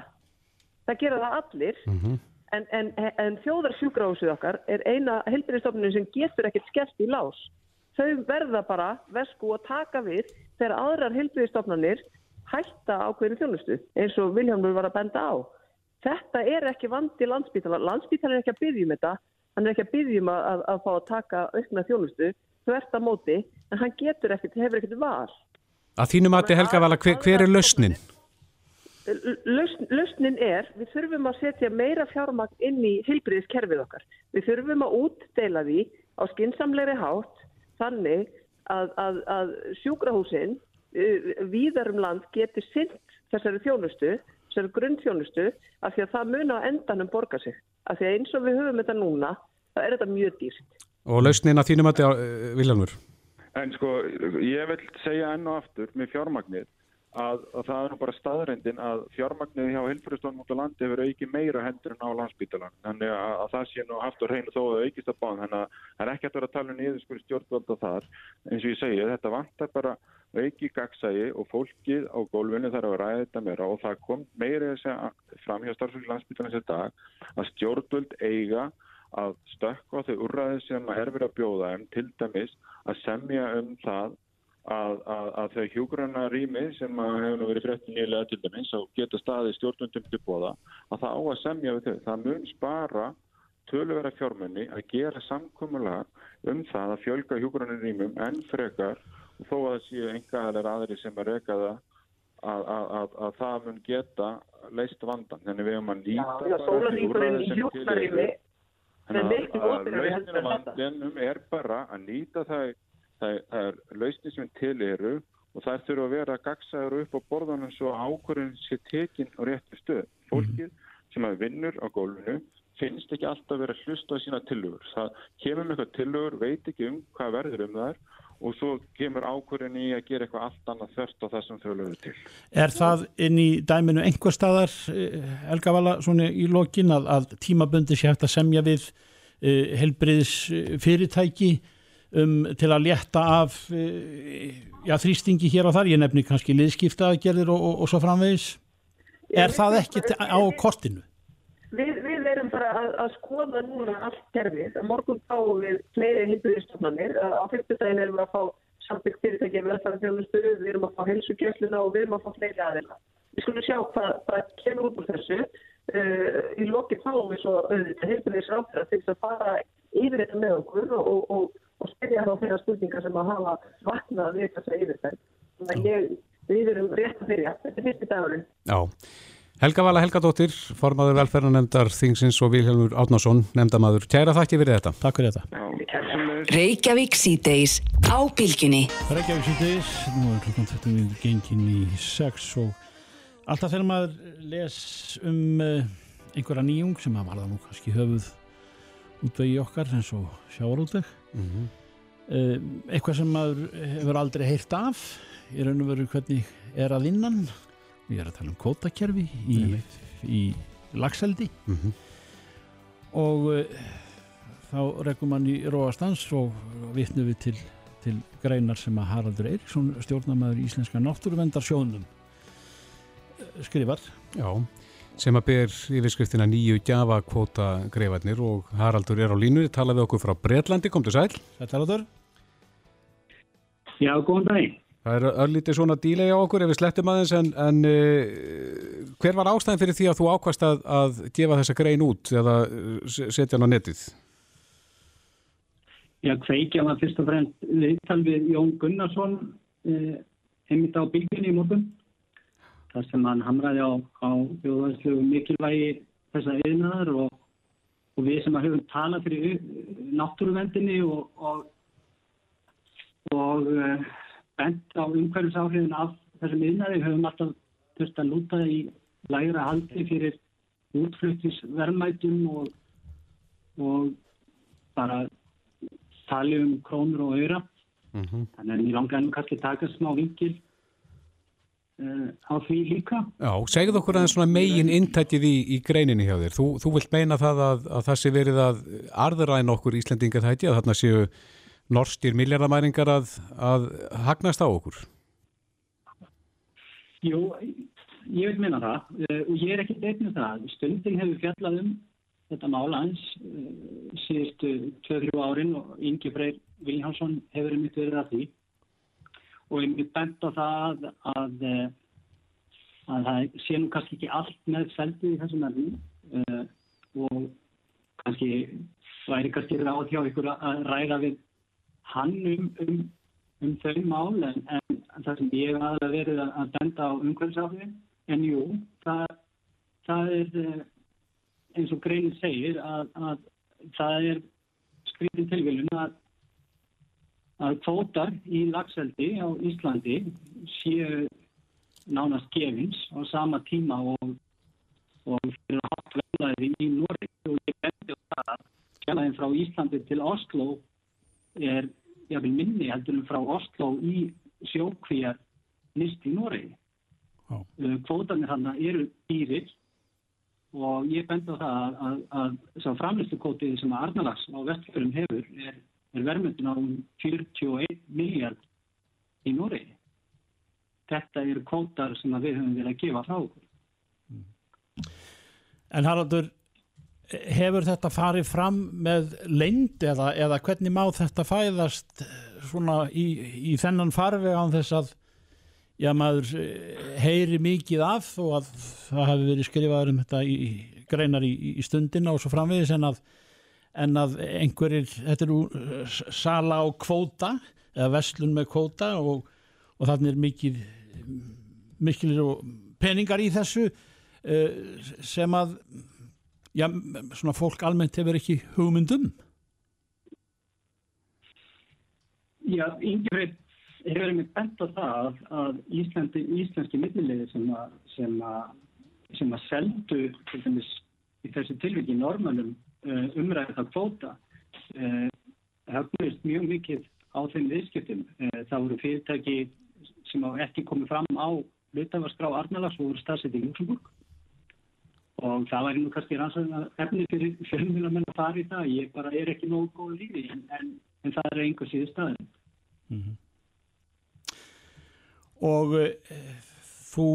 það gerir það allir, mm -hmm. en, en, en þjóðarsjúkrahúsið okkar er eina heilbyrðið stofnanin sem getur ekkert skellt í lás. Þau verða bara vesku að taka við þegar aðrar heilbyrðið stofnanir hætta ákveðinu þjónustu eins og Viljámur var að benda á. Þetta er ekki vandi landsbítala. Landsbítala er ekki að byggjum þetta. Hann er ekki að byggjum að, að, að fá að taka aukna þjónustu. Þú ert að móti, en hann getur ekkert, hefur ekkert val. Að þínum að þið helga vala, hver, hver er lausnin? Lausn, lausnin er, við þurfum að setja meira fjármagn inn í heilbriðiskerfið okkar. Við þurfum að útdeila því á skinsamleiri hátt þannig að, að sjúkrahúsin uh, víðarum land getur synt þessari þjónustu, þessari grunnþjónustu, af því að það mun á endanum borga sig. Af því að eins og við höfum þetta núna, það er þetta mjög dýrt. Og lausnin að þínum að þetta, uh, Viljanur? En sko, ég vil segja enn og aftur með fjármagnir að, að það er bara staðrendin að fjármagnir hjá helfuristofnum út á landi hefur auki meira hendur en á landsbítalan. Þannig að, að það sé nú haft og reynu þó að aukist að báðan. Þannig að það er ekki að vera að tala um niðurskur stjórnvalda þar. En eins og ég segi, þetta vantar bara auki gagsægi og fólkið á gólfinu þarf að ræða þetta meira og það kom meira að segja fram hjá starfsfólk landsbítalans í dag að stjórnvöld eiga að stökka þau úrræði sem er verið að bjóða um til dæmis að semja um það að, að, að þau hjúgrana rými sem hefur verið fréttin nýlega til dæmis og geta staði stjórnvöldum til bóða að það á að semja við þau. Það mun spara töluvera fjármunni að gera samkumulag um það að fjölga hjúgrana rýmum en frekar þó að það séu einhverjar aðri sem að reyka það að, að, að það mun geta leist vandan. Þannig við höfum að nýta já, sem til er. Þannig að lausninu vandinum er bara að nýta það, það, það er lausni sem til eru og það þurfa að vera gagsaður upp á borðanum svo ákvörðin sé tekinn á réttu stöð. Fólkið sem að vinnur á gólfinu finnst ekki alltaf að vera hlust á sína tilugur. Það kemur með eitthvað tilugur, veit ekki um hvað verður um þar og svo kemur ákvörðin í að gera eitthvað allt annað þörst á það sem þau lögur til. Er það inn í dæminu einhver staðar, Elga Vala, svona í lokin að, að tímabundi sé hægt að semja við uh, helbriðs fyrirtæki um, til að létta af uh, já, þrýstingi hér og þar, ég nefni kannski liðskiptaðgerðir og, og, og svo framvegis. Er það ekki á kortinu? Við, við að, að skoða núna allt kerfið. Morgun fáum við fleiri hilduðistofnanir. Á fyrstudagin erum við að fá sambyggt fyrirtæki með þessari þjónustu, við erum að fá helsugjöfluna og við erum að fá fleiri aðeina. Við skulum sjá hvað, hvað kemur út úr þessu. Uh, í loki fáum við svo auðvitað hilduðisráfra til að fara yfir þetta með okkur og, og, og, spyrja þá þeirra spurningar sem að hafa vaknað við þessa að við erum rétt að byrja. Þetta fyrsti dagurinn. Helga Vala Helgadóttir, formadur velferðarnemndar Þingsins og Vilhelmur Átnásson, nefndamadur. Kæra þakki fyrir þetta. Takk fyrir þetta. Reykjavík síðdeis á bylginni. Reykjavík síðdeis, nú er klukkan þetta við gengin í sex og alltaf þegar maður les um uh, einhverja nýjung sem að varða nú kannski höfuð útvegi okkar eins og sjáarútveg. Mm -hmm. uh, eitthvað sem maður hefur aldrei heyrt af, í raun og veru hvernig er að innan við erum að tala um kótakerfi í, í lagseldi mm -hmm. og uh, þá rekum mann í Róastans og vittnum við til, til greinar sem að Haraldur Eiríksson stjórnamaður í Íslenska náttúruvendarsjónum skrifar. Já, sem að ber yfirskriftina nýju gjafakvóta greifarnir og Haraldur er á línu, talaði okkur frá Breitlandi, kom til sæl. Sæl Haraldur. Já, góðan dag Það er örlítið svona dílega okkur ef við slettum aðeins en, en uh, hver var ástæðin fyrir því að þú ákvæmst að, að gefa þessa grein út eða setja hann á netið? Já, kveikja var fyrst og fremst viðtal við Jón Gunnarsson eh, heimitt á bylginni í morgun þar sem hann hamraði á, á mikilvægi þessa yfirnaðar og, og við sem að höfum talað fyrir náttúruvendinni og og, og bent á umhverfisáhrifin af þessum yðnaði, höfum alltaf þurft að lúta í lægra haldi fyrir útfluttisverðmætum og, og bara tali um krónur og öyra. Þannig að ég langar nú kannski taka smá vingil uh, á því líka. Já, segðu okkur aðeins svona megin intættið í, í greininni hjá þér. Þú, þú vilt meina það að, að það sé verið að arðuræna okkur Íslendinga þætti að þarna séu norskir miljardamæringar að, að hagnast á okkur. Jú, ég vil minna það uh, og ég er ekki beitnið það. Stundin hefur fjallað um þetta mál hans uh, síðustu 2-3 árin og Ingi Freyr Viljánsson hefur einmitt verið að því og myndi bent á það að, að, að það sé nú kannski ekki allt með feldið í þessum uh, og kannski væri kannski ráð hjá ykkur að ræða við hann um, um, um þau mál en, en það sem ég aðalega verið að benda á umhverfisáfið en jú, það, það er uh, eins og greinin segir að, að það er skrifin tilvílun að að kvótar í lagseldi á Íslandi séu nánast gefins á sama tíma og, og fyrir að hafa verðaði í Noreg og ég bendi á það að kjælaðin frá Íslandi til Oslo er jafnvel minni heldur en frá Oslo í sjókvíjar nýst í Noreg. Oh. Kvótanir hann eru dýrir og ég bendi á það að, að, að, framlistukótið sem Arnalags á vestfjörðum hefur er er verðmyndin á 41 miljard í Nóri. Þetta eru kvótar sem við höfum verið að gefa frá okkur. En Haraldur, hefur þetta farið fram með leynd eða, eða hvernig má þetta fæðast svona í, í þennan farveg án þess að já, maður heyri mikið af og að það hafi verið skrifaður um þetta í, greinar í, í stundina og svo framvegis en að en að einhverjir, þetta eru sala á kvóta eða vestlun með kvóta og, og þannig er mikið mikil peningar í þessu sem að já, svona fólk almennt hefur ekki hugmyndum Já, yngir hefur mér bent á það að Íslandi, íslenski millilegði sem að sem að, sem að seldu til dæmis í þessu tilviki normanum umræða kvóta höfnist mjög mikið á þeim viðskiptum. Það voru fyrirtæki sem á ekki komið fram á hlutafarskrá Arnalags og voru stafsett í Luxemburg og það væri nú kannski rannsæðina efni fyrir fjölmjölamenn að fara í það. Ég bara er ekki nógu góð lífi en, en, en það er einhver síðu staðin. Mm -hmm. Og þú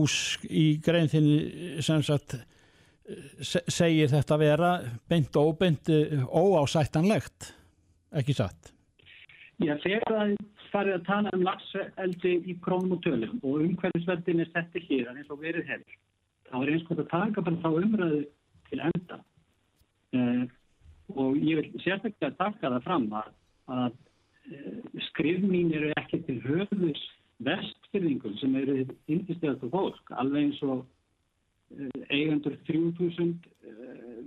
í grein þinni sem sagt segir þetta vera beint og óbeint óásættanlegt, ekki satt? Já, þegar það farið að tala um lagseldi í krónum og tölum og umhverfisveldin er sett til hlýðan eins og verið hefur, þá er eins og að taka bara þá umræðu til enda. Uh, og ég vil sérstaklega taka það fram að, að uh, skrifmín eru ekki til höfðus vestfyrðingum sem eru indistegast og fólk, alveg eins og eigendur 3000 uh,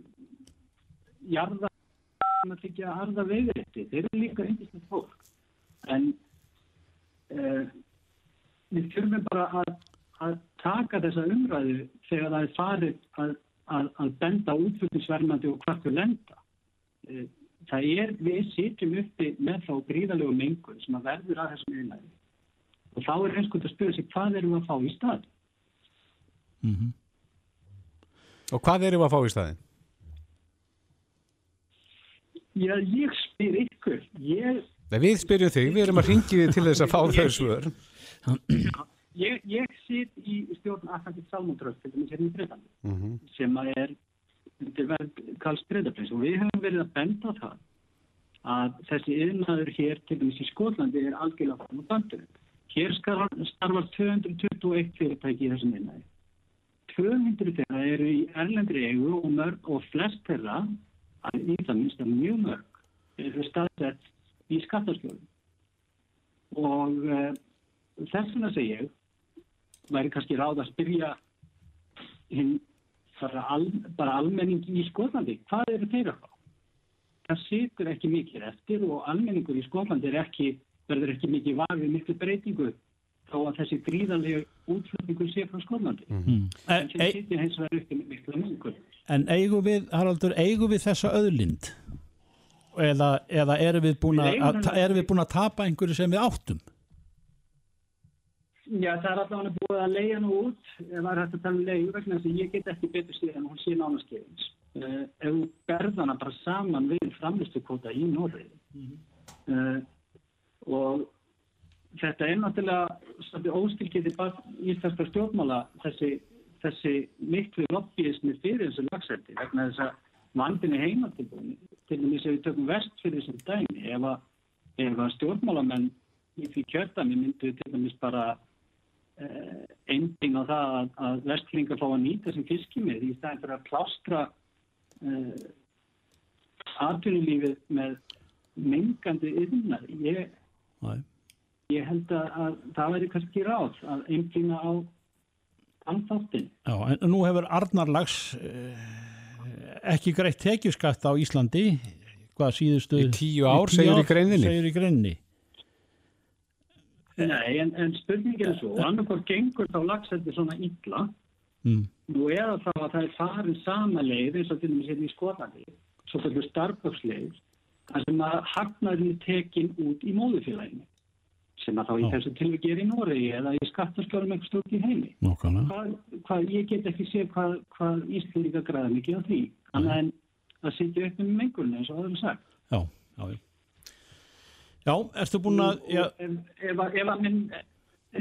jarða sem að þykja að harða veiðrætti þeir eru líka eindislegt fólk. En uh, við þurfum bara að, að taka þessa umræðu þegar það er farið að, að, að benda útflutningsverðmandi og hvort við lenda uh, það er, við sitjum uppi með þá gríðalegu mengun sem að verður að þessum einlæði og þá er einskund að spyrja sig hvað erum við að fá í stað Mhm mm Og hvað erum við að fá í staðin? Já, ég spyr ykkur. Ég... Nei, við spyrjum þig, við erum að ringi þig til þess að fá þau svör. Ég, ég sitt í stjórn Atlantik Salmontröst, til dæmis hérna í Breitlandi, mm -hmm. sem er til verð Karls Breitaprins og við höfum verið að benda það að þessi yfirnaður hér, til dæmis í Skólandi, er algjörlega fram á bandunum. Hér starfar 221 fyrirtæki í þessum yfirnaði. 200 þeirra eru í erlendri eigu og mörg og flest þeirra, í það minnst að mjög mörg, eru staðsett í skattaskjólum. Og uh, þess vegna segja ég, væri kannski ráð að spyrja hinn al, bara almenning í Skólandi, hvað eru þeirra þá? Það situr ekki mikið eftir og almenningur í Skólandi er ekki, verður ekki mikið vafið miklu breytingu þó að þessi gríðanlega útflutningur sé frá Skólandi. Mm. En sem sýtti hins vegar upp í mikla mengur. En eigum við, Haraldur, eigum við þessa öðlind? Eða, eða erum við búin að tapa einhverju sem við áttum? Já, það er allavega búið að leiða nú út, ef það er hægt að tala um leiðu vegna þess að ég get ekki betur síðan en hún sé nánaskeiðins. Uh, ef þú berð hana bara saman við framlistukóta í Noregi uh, og þetta er náttúrulega óskilkið í íslenska stjórnmála þessi, þessi miklu lobbyismi fyrir þessu lagseldi vegna þess að vandinni heimatilbúin til dæmis ef við tökum vest fyrir þessum dæmi ef að, að stjórnmálamenn í því kjördæmi myndu til dæmis bara ending á það að, að vestlingar fá að nýta sem fiskimið í stæðin fyrir að plástra uh, atvinnulífið með mengandi yðnar. Ég, ég held að, að það væri kannski ráð að einblýna á anþáttin. Já, en nú hefur Arnarlags eh, ekki greitt tekjuskatt á Íslandi hvað síðustu Í tíu ár, segir í greininni. segir í greininni. Nei, en, en spurningin er svo, annarkor gengur þá lagseldi svona illa Mm. Nú eða þá að það er farin sama leið eins og til dæmis hérna í Skotlandi, svo fyrir starfböksleið, þar sem að hagnaðurinn er tekin út í móðufélaginu, sem að þá í þessu tilviki er í Noregi eða í skattarskjórum eitthvað stort í heimi. Hvað, hvað, ég get ekki séð hvað, hvað Íslandíka græða mikið á því, annað en að sitja upp með mengurinn eins og er sagt. Já, já, já. Já, ertu búin að, já, ef, ef, að- ef, að menn,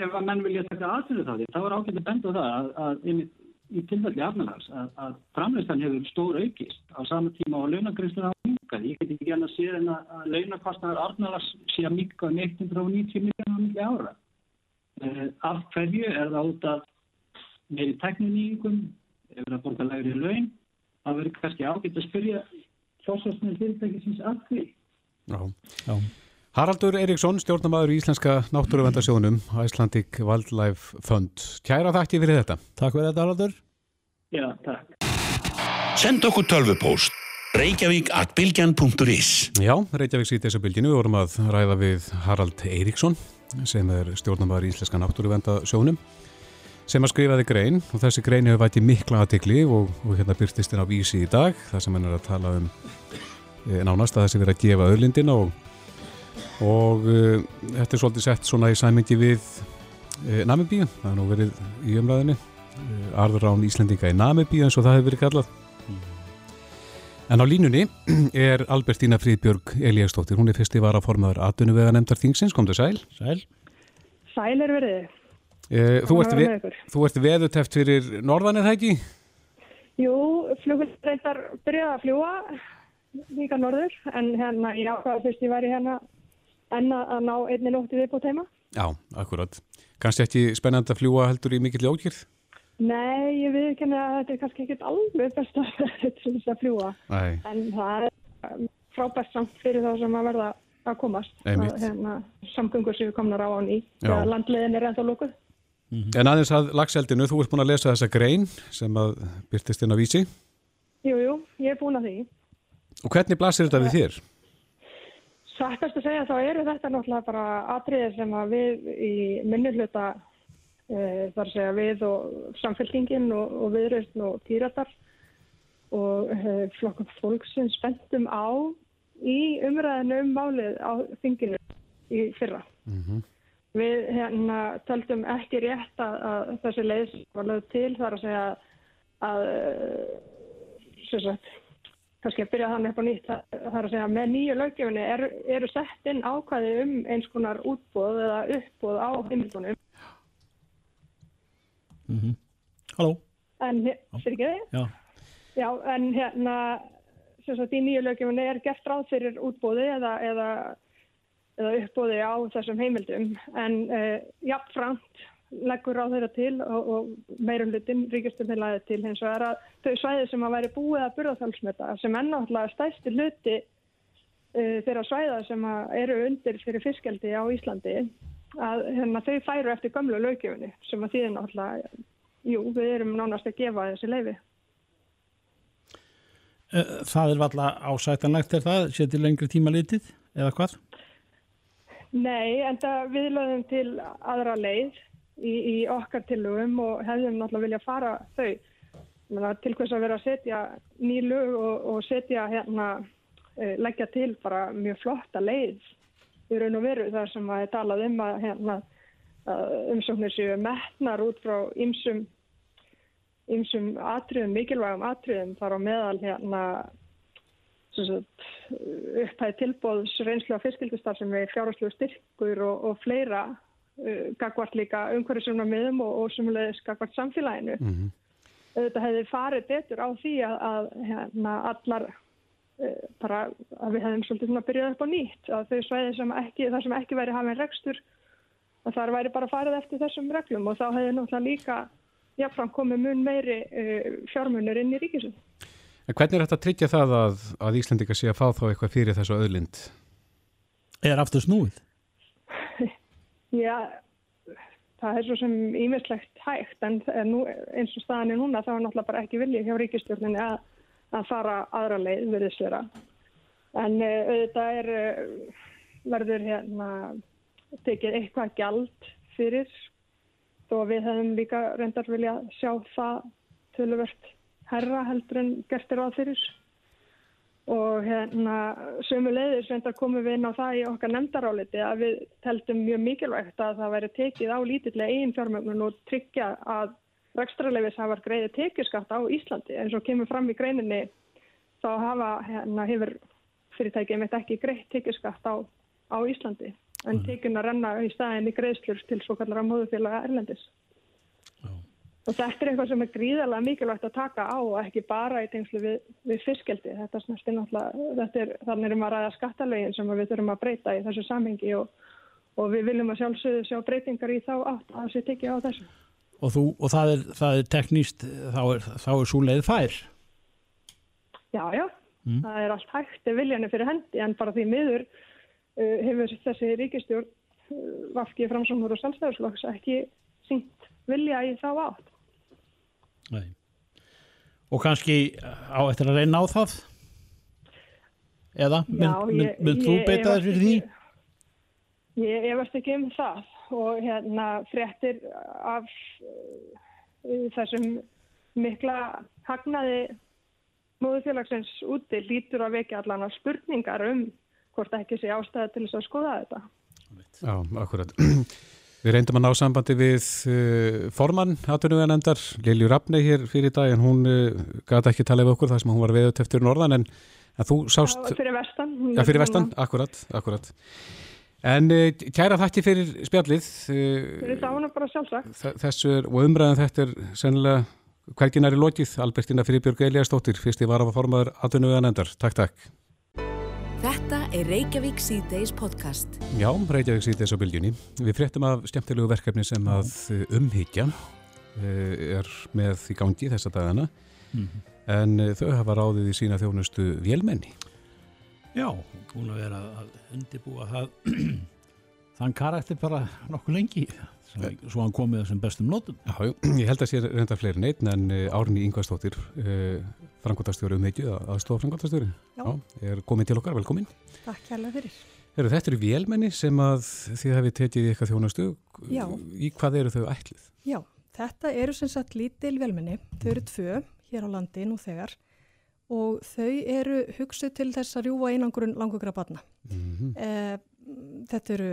að menn vilja taka aðtöðu þá því, þá er ágætt að benda á það að, að einmitt í tilfelli afnalags að, að framleystan hefur stór aukist á sama tíma og launagreyslu hafa minkað. Ég get ekki gæna að sé en að, að launakostnaður afnalags sé að minka um 190 miljónar milli ára. Uh, af hverju er það út af meiri tekninýjungum, ef það borga lægri laun, það verður kannski ágætt að spyrja hljósastnið fyrirtækisins að því. Já. já. Haraldur Eriksson, stjórnamaður í Íslenska náttúruvendarsjónum, Icelandic Wildlife Fund. Kæra þakki fyrir þetta. Takk fyrir þetta, Haraldur. Já, takk. Send okkur tölvupóst reykjavík at bylgjan.is Já, Reykjavík sýt þessu bylginu. Við vorum að ræða við Harald Eiríksson sem er stjórnamaður í Íslenska náttúruvendarsjónum sem að skrifaði grein og þessi grein hefur vætið mikla aðtikli og, og hérna byrtist inn á vísi í dag þar sem hann er að tala um e, nánast að þessi verið að gefa öðlindina og, og e, þetta er svolítið sett svona í sæmingi við e, Namibíu, það er nú verið í umræðinni e, arðurrán Íslendinga í Namibíu eins og það hefur verið kallað En á línunni er Albertína Fríðbjörg Elíastóttir, hún er fyrsti varaformaður atvinnuvega nefndar þingsins, kom þú sæl. Sæl. Sæl er verið. Eh, þú, ert ve þú ert veðuteft fyrir norðan eða ekki? Jú, flugur reyndar byrjaði að fljúa líka norður, en hérna ég ákvaða fyrst ég væri hérna enn að að ná einni nótti viðbútt heima. Já, akkurat. Kannski ekki spennandi að fljúa heldur í mikill ókýrð? Nei, ég viðkenni að þetta er kannski ekkert alveg best að að fljúa, Nei. en það er um, frábært samt fyrir þá sem að verða að komast. Að, hérna, samgöngur sem við komnar á á ný, landleiðin er ennþá lókuð. En aðeins að lagseldinu, þú ert búin að lesa þessa grein sem að byrtist inn á vísi. Jú, jú, ég er búin að því. Og hvernig blasir þetta við þér? Sættast að segja þá eru þetta náttúrulega bara atriðir sem að við í minnuluta uh, þar að segja við og samfélkingin og, og viðröðn og týratar og uh, flokkum fólksinn spenntum á í umræðinu um málið á þinginu í fyrra. Við hérna töldum ekki rétt að, að þessi leið sem var lögð til þar að segja að uh, sem sagt, kannski að byrja þannig upp á nýtt það er að segja með nýju löggefinni er, eru sett inn ákvæði um eins konar útbóð eða uppbóð á heimildunum Mm Halló. en fyrir ekki þið? Já. Já, en hérna sem sagt í nýju löggefinni er gert ráð fyrir útbóði eða, eða, eða uppbóði á þessum heimildum en uh, jafnframt leggur á þeirra til og, og meirum hlutin ríkistöndin lagði til hins vegar að þau svæði sem að væri búið að burðarþálsmeta sem ennáttúrulega stæsti hluti uh, þeirra svæða sem eru undir fyrir fiskeldi á Íslandi að hérna, þau færu eftir gömlu löggefinni sem að þýðir náttúrulega jú, við erum nánast að gefa þessi leifi Eh, Það er valla ásættanlegt er það, sér til lengri tíma litið, eða hvað? Nei, en það við lögum til aðra leið í, í okkar tillögum og hefðum náttúrulega vilja fara þau. Til hvers að vera að setja ný lög og, og setja hérna, uh, leggja til bara mjög flotta leið í raun og veru þar sem að ég talað um að hérna, umsóknir séu metnar út frá ymsum ymsum atriðum, mikilvægum atriðum þar á meðal hérna upphæði tilbóðs reynslu á fyrstildistar sem er fjárháslu styrkur og, og fleira uh, gagvart líka umhverjusumna miðum og, og sumulegis gagvart samfélaginu. Mm -hmm. Þetta hefði farið betur á því að, að hérna, allar uh, bara að við hefðum svolítið svona byrjað upp á nýtt að þau svæði sem ekki, það sem ekki væri hafinn rekstur að þar væri bara farið eftir þessum reglum og þá hefði náttúrulega líka jáfnfram komið mun meiri uh, fjármunur inn í ríkisum. En hvernig er þetta að tryggja það að, að Íslandika sé að fá þá eitthvað fyrir þessu öðlind? Er aftur snúið? Já, það er svo sem ímislegt hægt en nú, eins og staðan er núna þá er náttúrulega bara ekki viljið hjá ríkistjórnini að, að fara aðra leið verðist vera. En uh, auðvitað er, verður hérna tekið eitthvað gjald fyrir þó við hefum líka reyndar vilja sjá það töluvert herra heldur en gert er á fyrir og hérna sömu leiðis reyndar komum við inn á það í okkar nefndaráliti að við teltum mjög mikilvægt að það væri tekið á lítillega eigin fjármögnun og tryggja að rekstrarleifis hafa greiði tekjuskatt á Íslandi. Eins og kemur fram í greininni þá hafa hérna hefur fyrirtækið mitt ekki greitt tekjuskatt á, á Íslandi. En tekjun að renna í staðin í greiðslur til svo kallar að móðufélaga Erlendis. Og þetta er eitthvað sem er gríðarlega mikilvægt að taka á og ekki bara í tengslu við, við fiskeldi. Þetta snarst er náttúrulega, þetta er, þannig erum við að ræða skattalögin sem við þurfum að breyta í þessu samhengi og, og við viljum að sjálfsögðu sjá breytingar í þá átt að þessi tekja á þessu. Og, þú, og það, er, það er tekníst, þá er, þá er svo leið fær? Já, já, mm. það er allt hægt viljanir fyrir hendi en bara því miður uh, hefur þessi ríkistjórn uh, vafkið framsámur og sjálfstæðarslokks ekki sínt vilja í þá átt. Nei. Og kannski á eftir að reyna á það? Eða? Mynd, mynd þú beita þess fyrir því? Ég efast ekki um það og hérna fréttir af uh, þessum mikla hagnaði móðufélagsins úti lítur að vekja allan á spurningar um hvort ekki sé ástæði til þess að skoða þetta. Já, akkurat. Við reyndum að ná sambandi við uh, formann hattunuganendar, Lilju Rappnei hér fyrir dag en hún uh, gæti ekki tala við okkur þar sem hún var veðut eftir norðan en að þú sást... Já, fyrir vestan. Já, fyrir vestan, akkurat, akkurat. En uh, kæra þakki fyrir spjallið. Fyrir þá hún er bara sjálfsagt. Þessu er, og umræðan þetta er sennilega hverginar í lokið, Albertina Fyrirbjörg Eliastóttir, fyrsti var af að formaður hattunuganendar. Takk, takk. Þetta er Reykjavík C-Days podcast. Já, Reykjavík C-Days á bylginni. Við fréttum af skemmtilegu verkefni sem að umhyggja er með í gangi þessa dagana mm -hmm. en þau hafa ráðið í sína þjónustu vélmenni. Já, búin að vera að undibúa það þann karakter bara nokkuð lengi svo hann komið þessum bestum nótum. Já, ég held að sé reynda fleiri neitt en Árni Yngvarstóttir uh, frangotastjóri um heikju að stofa frangotastjóri er komin til okkar, velkomin. Takk kærlega fyrir. Eru þetta eru vélmenni sem að þið hefði tekið eitthvað þjónastu Já. í hvað eru þau ætlið? Já, þetta eru sem sagt lítil vélmenni. Þau eru tvö hér á landi nú þegar. Og þau eru hugsuð til þess að rjúa einangurinn langugra barna. Mm -hmm. eh, Þetta eru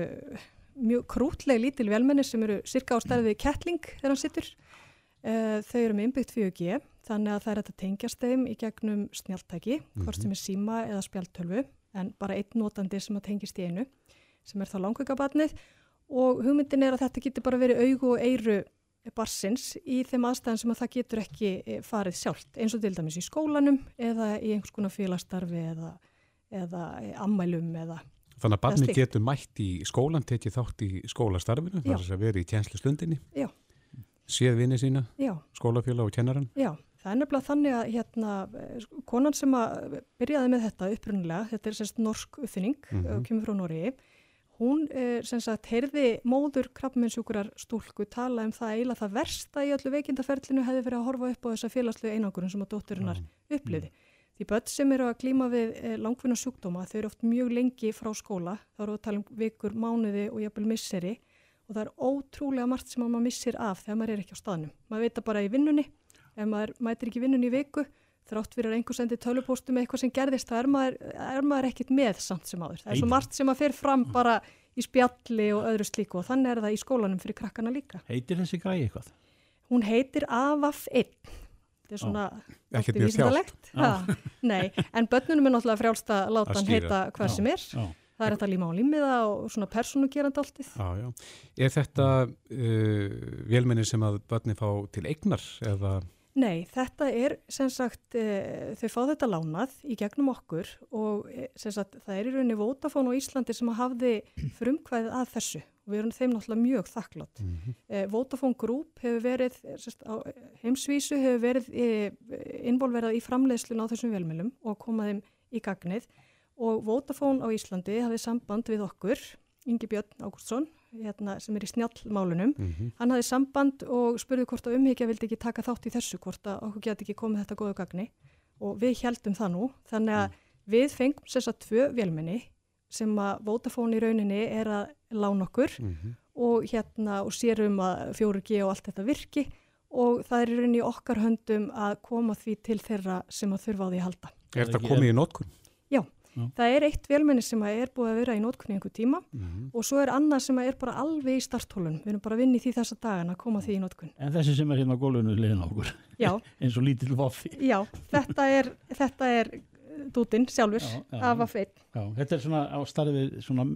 mjög krútleg lítil vélmenni sem eru cirka á stærði kettling þegar hann sittur eh, þau eru með innbyggt 4G þannig að það er að tengjast þeim í gegnum snjáltæki, mm -hmm. hvort sem er síma eða spjaltölvu, en bara einn notandi sem að tengjast í einu, sem er þá langveikabarnið og hugmyndin er að þetta getur bara verið augu og eiru barsins í þeim aðstæðan sem að það getur ekki farið sjálft, eins og til dæmis í skólanum eða í einhvers konar félagstarfi eða, eða ammælum eða Þannig að barni getur mætt í skólan, tekið þátt í skólastarfinu, þar þess að vera í tjenslu stundinni, séð vinið sína, skólafjöla og kennaran. Já, það er nefnilega þannig að hérna, konan sem að byrjaði með þetta upprunnilega, þetta er semst norsk uppfinning, mm -hmm. kemur frá Nóri, hún er semst að heyrði móður krabbmennsjúkurar stúlku tala um það eiginlega það versta í öllu veikindaferlinu hefði verið að horfa upp á þessa félagslega einangurinn sem að dótturinnar mm -hmm. uppliði. Því börn sem eru að klíma við eh, langvinna sjúkdóma, þau eru oft mjög lengi frá skóla, þá eru að tala um vikur, mánuði og jafnvel misseri og það er ótrúlega margt sem maður missir af þegar maður er ekki á staðnum. Maður veit það bara í vinnunni, ef maður mætir ekki vinnunni í viku, þrátt fyrir að einhver sendi tölupóstu með eitthvað sem gerðist, þá er maður, er maður ekkit með samt sem áður. Það er svo margt sem að fer fram bara í spjalli og öðru slíku og þannig er það í skólanum fyrir krakkana líka. Heitir þessi græi eitthvað? Hún heitir AVAF 1. Þetta er svona mjög vísindalegt. En börnunum er náttúrulega frjálst að láta hann heita hvað sem er. já. Það er þetta líma á límiða og svona persónugerandi alltið. Er þetta uh, vélmenni sem að börni fá til eignar eða Nei, þetta er sem sagt, e, þau fá þetta lánað í gegnum okkur og e, sem sagt, það er í rauninni Vodafone á Íslandi sem hafði frumkvæðið að þessu og við erum þeim náttúrulega mjög þakklátt. Mm -hmm. Vodafone Group hefur verið, eh, sagt, á heimsvísu hefur verið e, involverað í framleiðslun á þessum velmjölum og komaðum í gagnið og Vodafone á Íslandi hafði samband við okkur, Ingi Björn Ágústsson, hérna, sem er í snjallmálunum. Hann hafði samband og spurði hvort að umhyggja vildi ekki taka þátt í þessu, hvort að okkur geti ekki komið þetta góðu gagni og við heldum það nú. Þannig að við fengum að tvö velmenni sem að Vodafone í rauninni er að lána okkur og hérna og sérum að 4G og allt þetta virki og það er í rauninni í okkar höndum að koma því til þeirra sem að þurfa á því að halda. er þetta komið í nótkun? Já, það er eitt velmenni sem að er búið að vera í nótkunni einhver tíma og svo er annað sem að er bara alveg í starthólun. Við erum bara í því þessa dagana að koma því í nótkun. En þessi sem er hérna á gólfinu liðin á okkur. Já. eins og lítill voffi. Já, þetta er, þetta er dútin sjálfur Já, já. af að feitt. Já, þetta er svona á starfið svona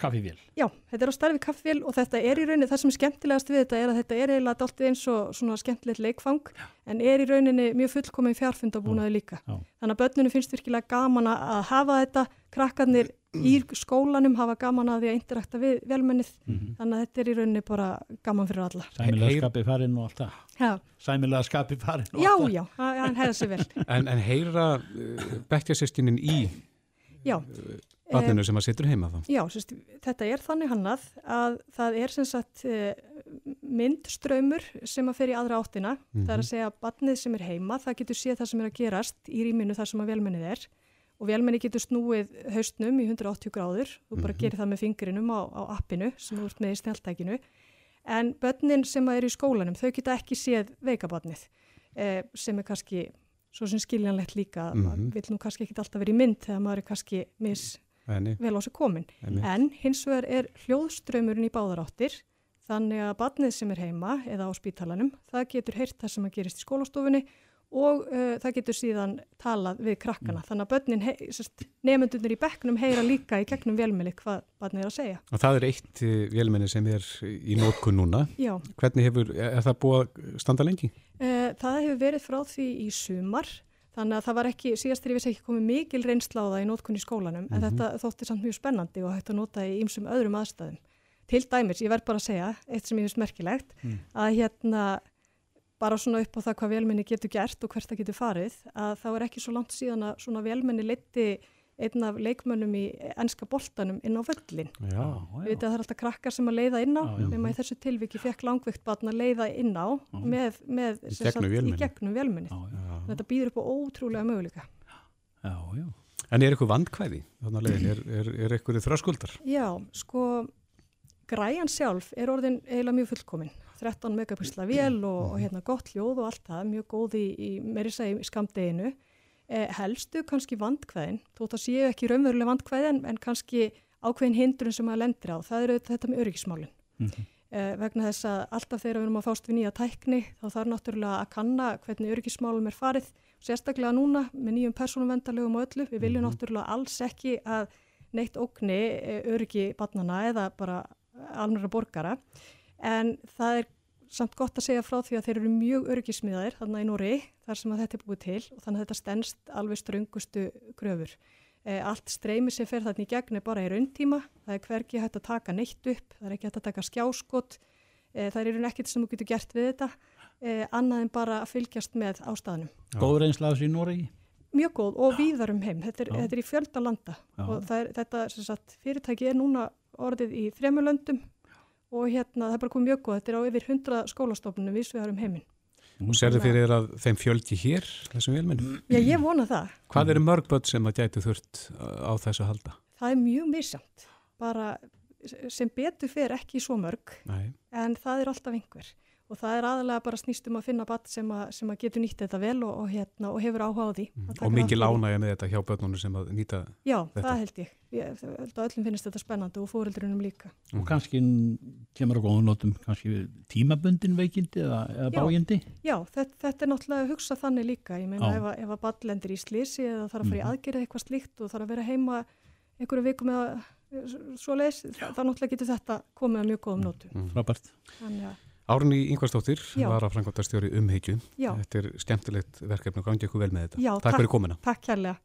kaffivél. Já, þetta er á starfi kaffvél og þetta er í rauninni, það sem er skemmtilegast við þetta er að þetta er eiginlega dáltið eins og svona skemmtilegt leikfang en er í rauninni mjög fullkominn fjárfundabúnaði líka. Já. Þannig að börnunum finnst virkilega gaman að hafa þetta, krakkarnir í skólanum hafa gaman að því að interakta við velmennið, þannig að þetta er í rauninni bara gaman fyrir alla. Sæmilega skapið farinn og allt það. Já, Sæmilega skapið farinn og já, allt það. já, hann hann hefði sér vel. En, en heyra uh, bekkjarsystinin í Já, barninu sem að situr heima þá? Já, sérst, þetta er þannig hannað að það er sem sagt eh, myndströymur sem að fer í aðra áttina. Það er að segja að barnið sem er heima, það getur séð það sem er að gerast í rýminu þar sem að velmennið er og velmenni getur snúið haustnum í 180 gráður og bara gerir það með fingrinum á, á appinu sem þú ert með í snjáltækinu. En börnin sem eru í skólanum, þau geta ekki séð veikabarnið eh, sem er kannski svo sem skiljanlegt líka. Mm. Maður vil nú kannski ekki alltaf vera í mynd þegar maður er kannski mis Enni. vel á sig komin. Einmitt. En hins vegar er hljóðströymurinn í báðaráttir þannig að barnið sem er heima eða á spítalanum, það getur heyrt það sem að gerist í skólastofunni og uh, það getur síðan talað við krakkana. Mm. Þannig að börnin, nefndunir í bekknum heyra líka í gegnum velmili hvað barnið er að segja. Og það er eitt uh, vélmenni sem er í nótkun núna. Já. Hvernig hefur, er það búið að standa lengi? Uh, það hefur verið frá því í sumar þannig að það var ekki, síðast er ég vissi ekki komið mikil reynsla á það í nótkunni í skólanum en þetta þótti samt mjög spennandi og hægt að nota í ýmsum öðrum aðstæðum. Til dæmis, ég verð bara að segja, eitt sem ég finnst merkilegt, að hérna bara svona upp á það hvað velmenni getur gert og hvert það getur farið, að þá er ekki svo langt síðan að svona velmenni leiti einn af leikmönnum í ennska boltanum inn á völlin. Já, Við veitum að það er alltaf krakkar sem að leiða inn á, Já, já. nema í þessu tilviki fekk langveikt barn að leiða inn á með, með Í gegnum vélmennið. í gegnum. Já, já, Þetta býður upp á ótrúlega möguleika. já, já. En er eitthvað vandkvæði? Þannig að leiðin, er, er, er eitthvað þröskuldar? Já, sko, græjan sjálf er orðin eiginlega mjög fullkomin. 13 megapixla vél og, og hérna gott hljóð og allt það, mjög góð í, í meiri segi í skamdeginu. Eh, helstu kannski vandkvæðin, þótt að séu ekki raunveruleg vandkvæði en, kannski ákveðin hindrun sem maður lendir á, það eru þetta með öryggismálinn. Eh, vegna þess að alltaf þegar við erum að fást við nýja tækni þá þarf náttúrulega að kanna hvernig öryggismálum er farið, sérstaklega núna með nýjum persónumvendarlegum og öllu. Við viljum náttúrulega alls ekki að neitt ógni eh, öryggi barnana eða bara alnara borgara en það er samt gott að segja frá því að þeir eru mjög öryggismiðaðir þarna í Nóri þar sem að þetta er búið til og þannig að þetta stendst alveg ströngustu kröfur. Eh, allt streymi sem fer þarna í gegn er bara í rauntíma, það er hvergi hægt að taka neitt upp, það er ekki hægt að taka skjáskot, eh, það er í raun ekkert sem þú getur gert við þetta, eh, annað en bara að fylgjast með ástæðanum. Góð reynsla af þessu í Noregi. Mjög góð og víðar um heim, þetta er, þetta er í fjölda landa Já. og er, þetta sagt, fyrirtæki er núna orðið í þremur löndum og hérna það er bara komið mjög góð, þetta er á yfir 100 skólastofnunum vísvegar um heiminn. Og serðu fyrir að þeim fjölgi hér, þessum vélmennum? Já, ég vona það. Hvað eru mörg börn sem að gætu þurft á þessu halda? Það er mjög misjamt, bara sem betur fer ekki svo mörg, Nei. en það er alltaf einhver. Og það er aðalega bara snýst um að finna batt sem, að- sem að getur nýtt þetta vel og, og, hérna, og hefur áhuga á því. að taka Og mikið lánægja með þetta hjá börnunum sem að nýta Já, þetta? það held ég. Ég held að öllum finnst þetta spennandi og fóreldrunum líka. og kannski kemur á góðum notum kannski tímabundin veikindi eða, eða Já. bájindi Já, þetta, þetta er náttúrulega að hugsa þannig líka. Ég meina Já. ef, að- ef að ball lendir í slísi eða þarf að fara í Mhm. aðgerið eitthvað slíkt og þarf að vera heima einhverju vikum eða svo leis, það, það náttúrulega getur þetta komið að mjög góðum nótum. Mm. frábært Þannig að, Árni Ingvarsdóttir Já. var að frangvandastjóri umhyggju. Já. Þetta er skemmtilegt verkefni og gangi ykkur vel með þetta. já, takk fyrir komina. Takk kærlega.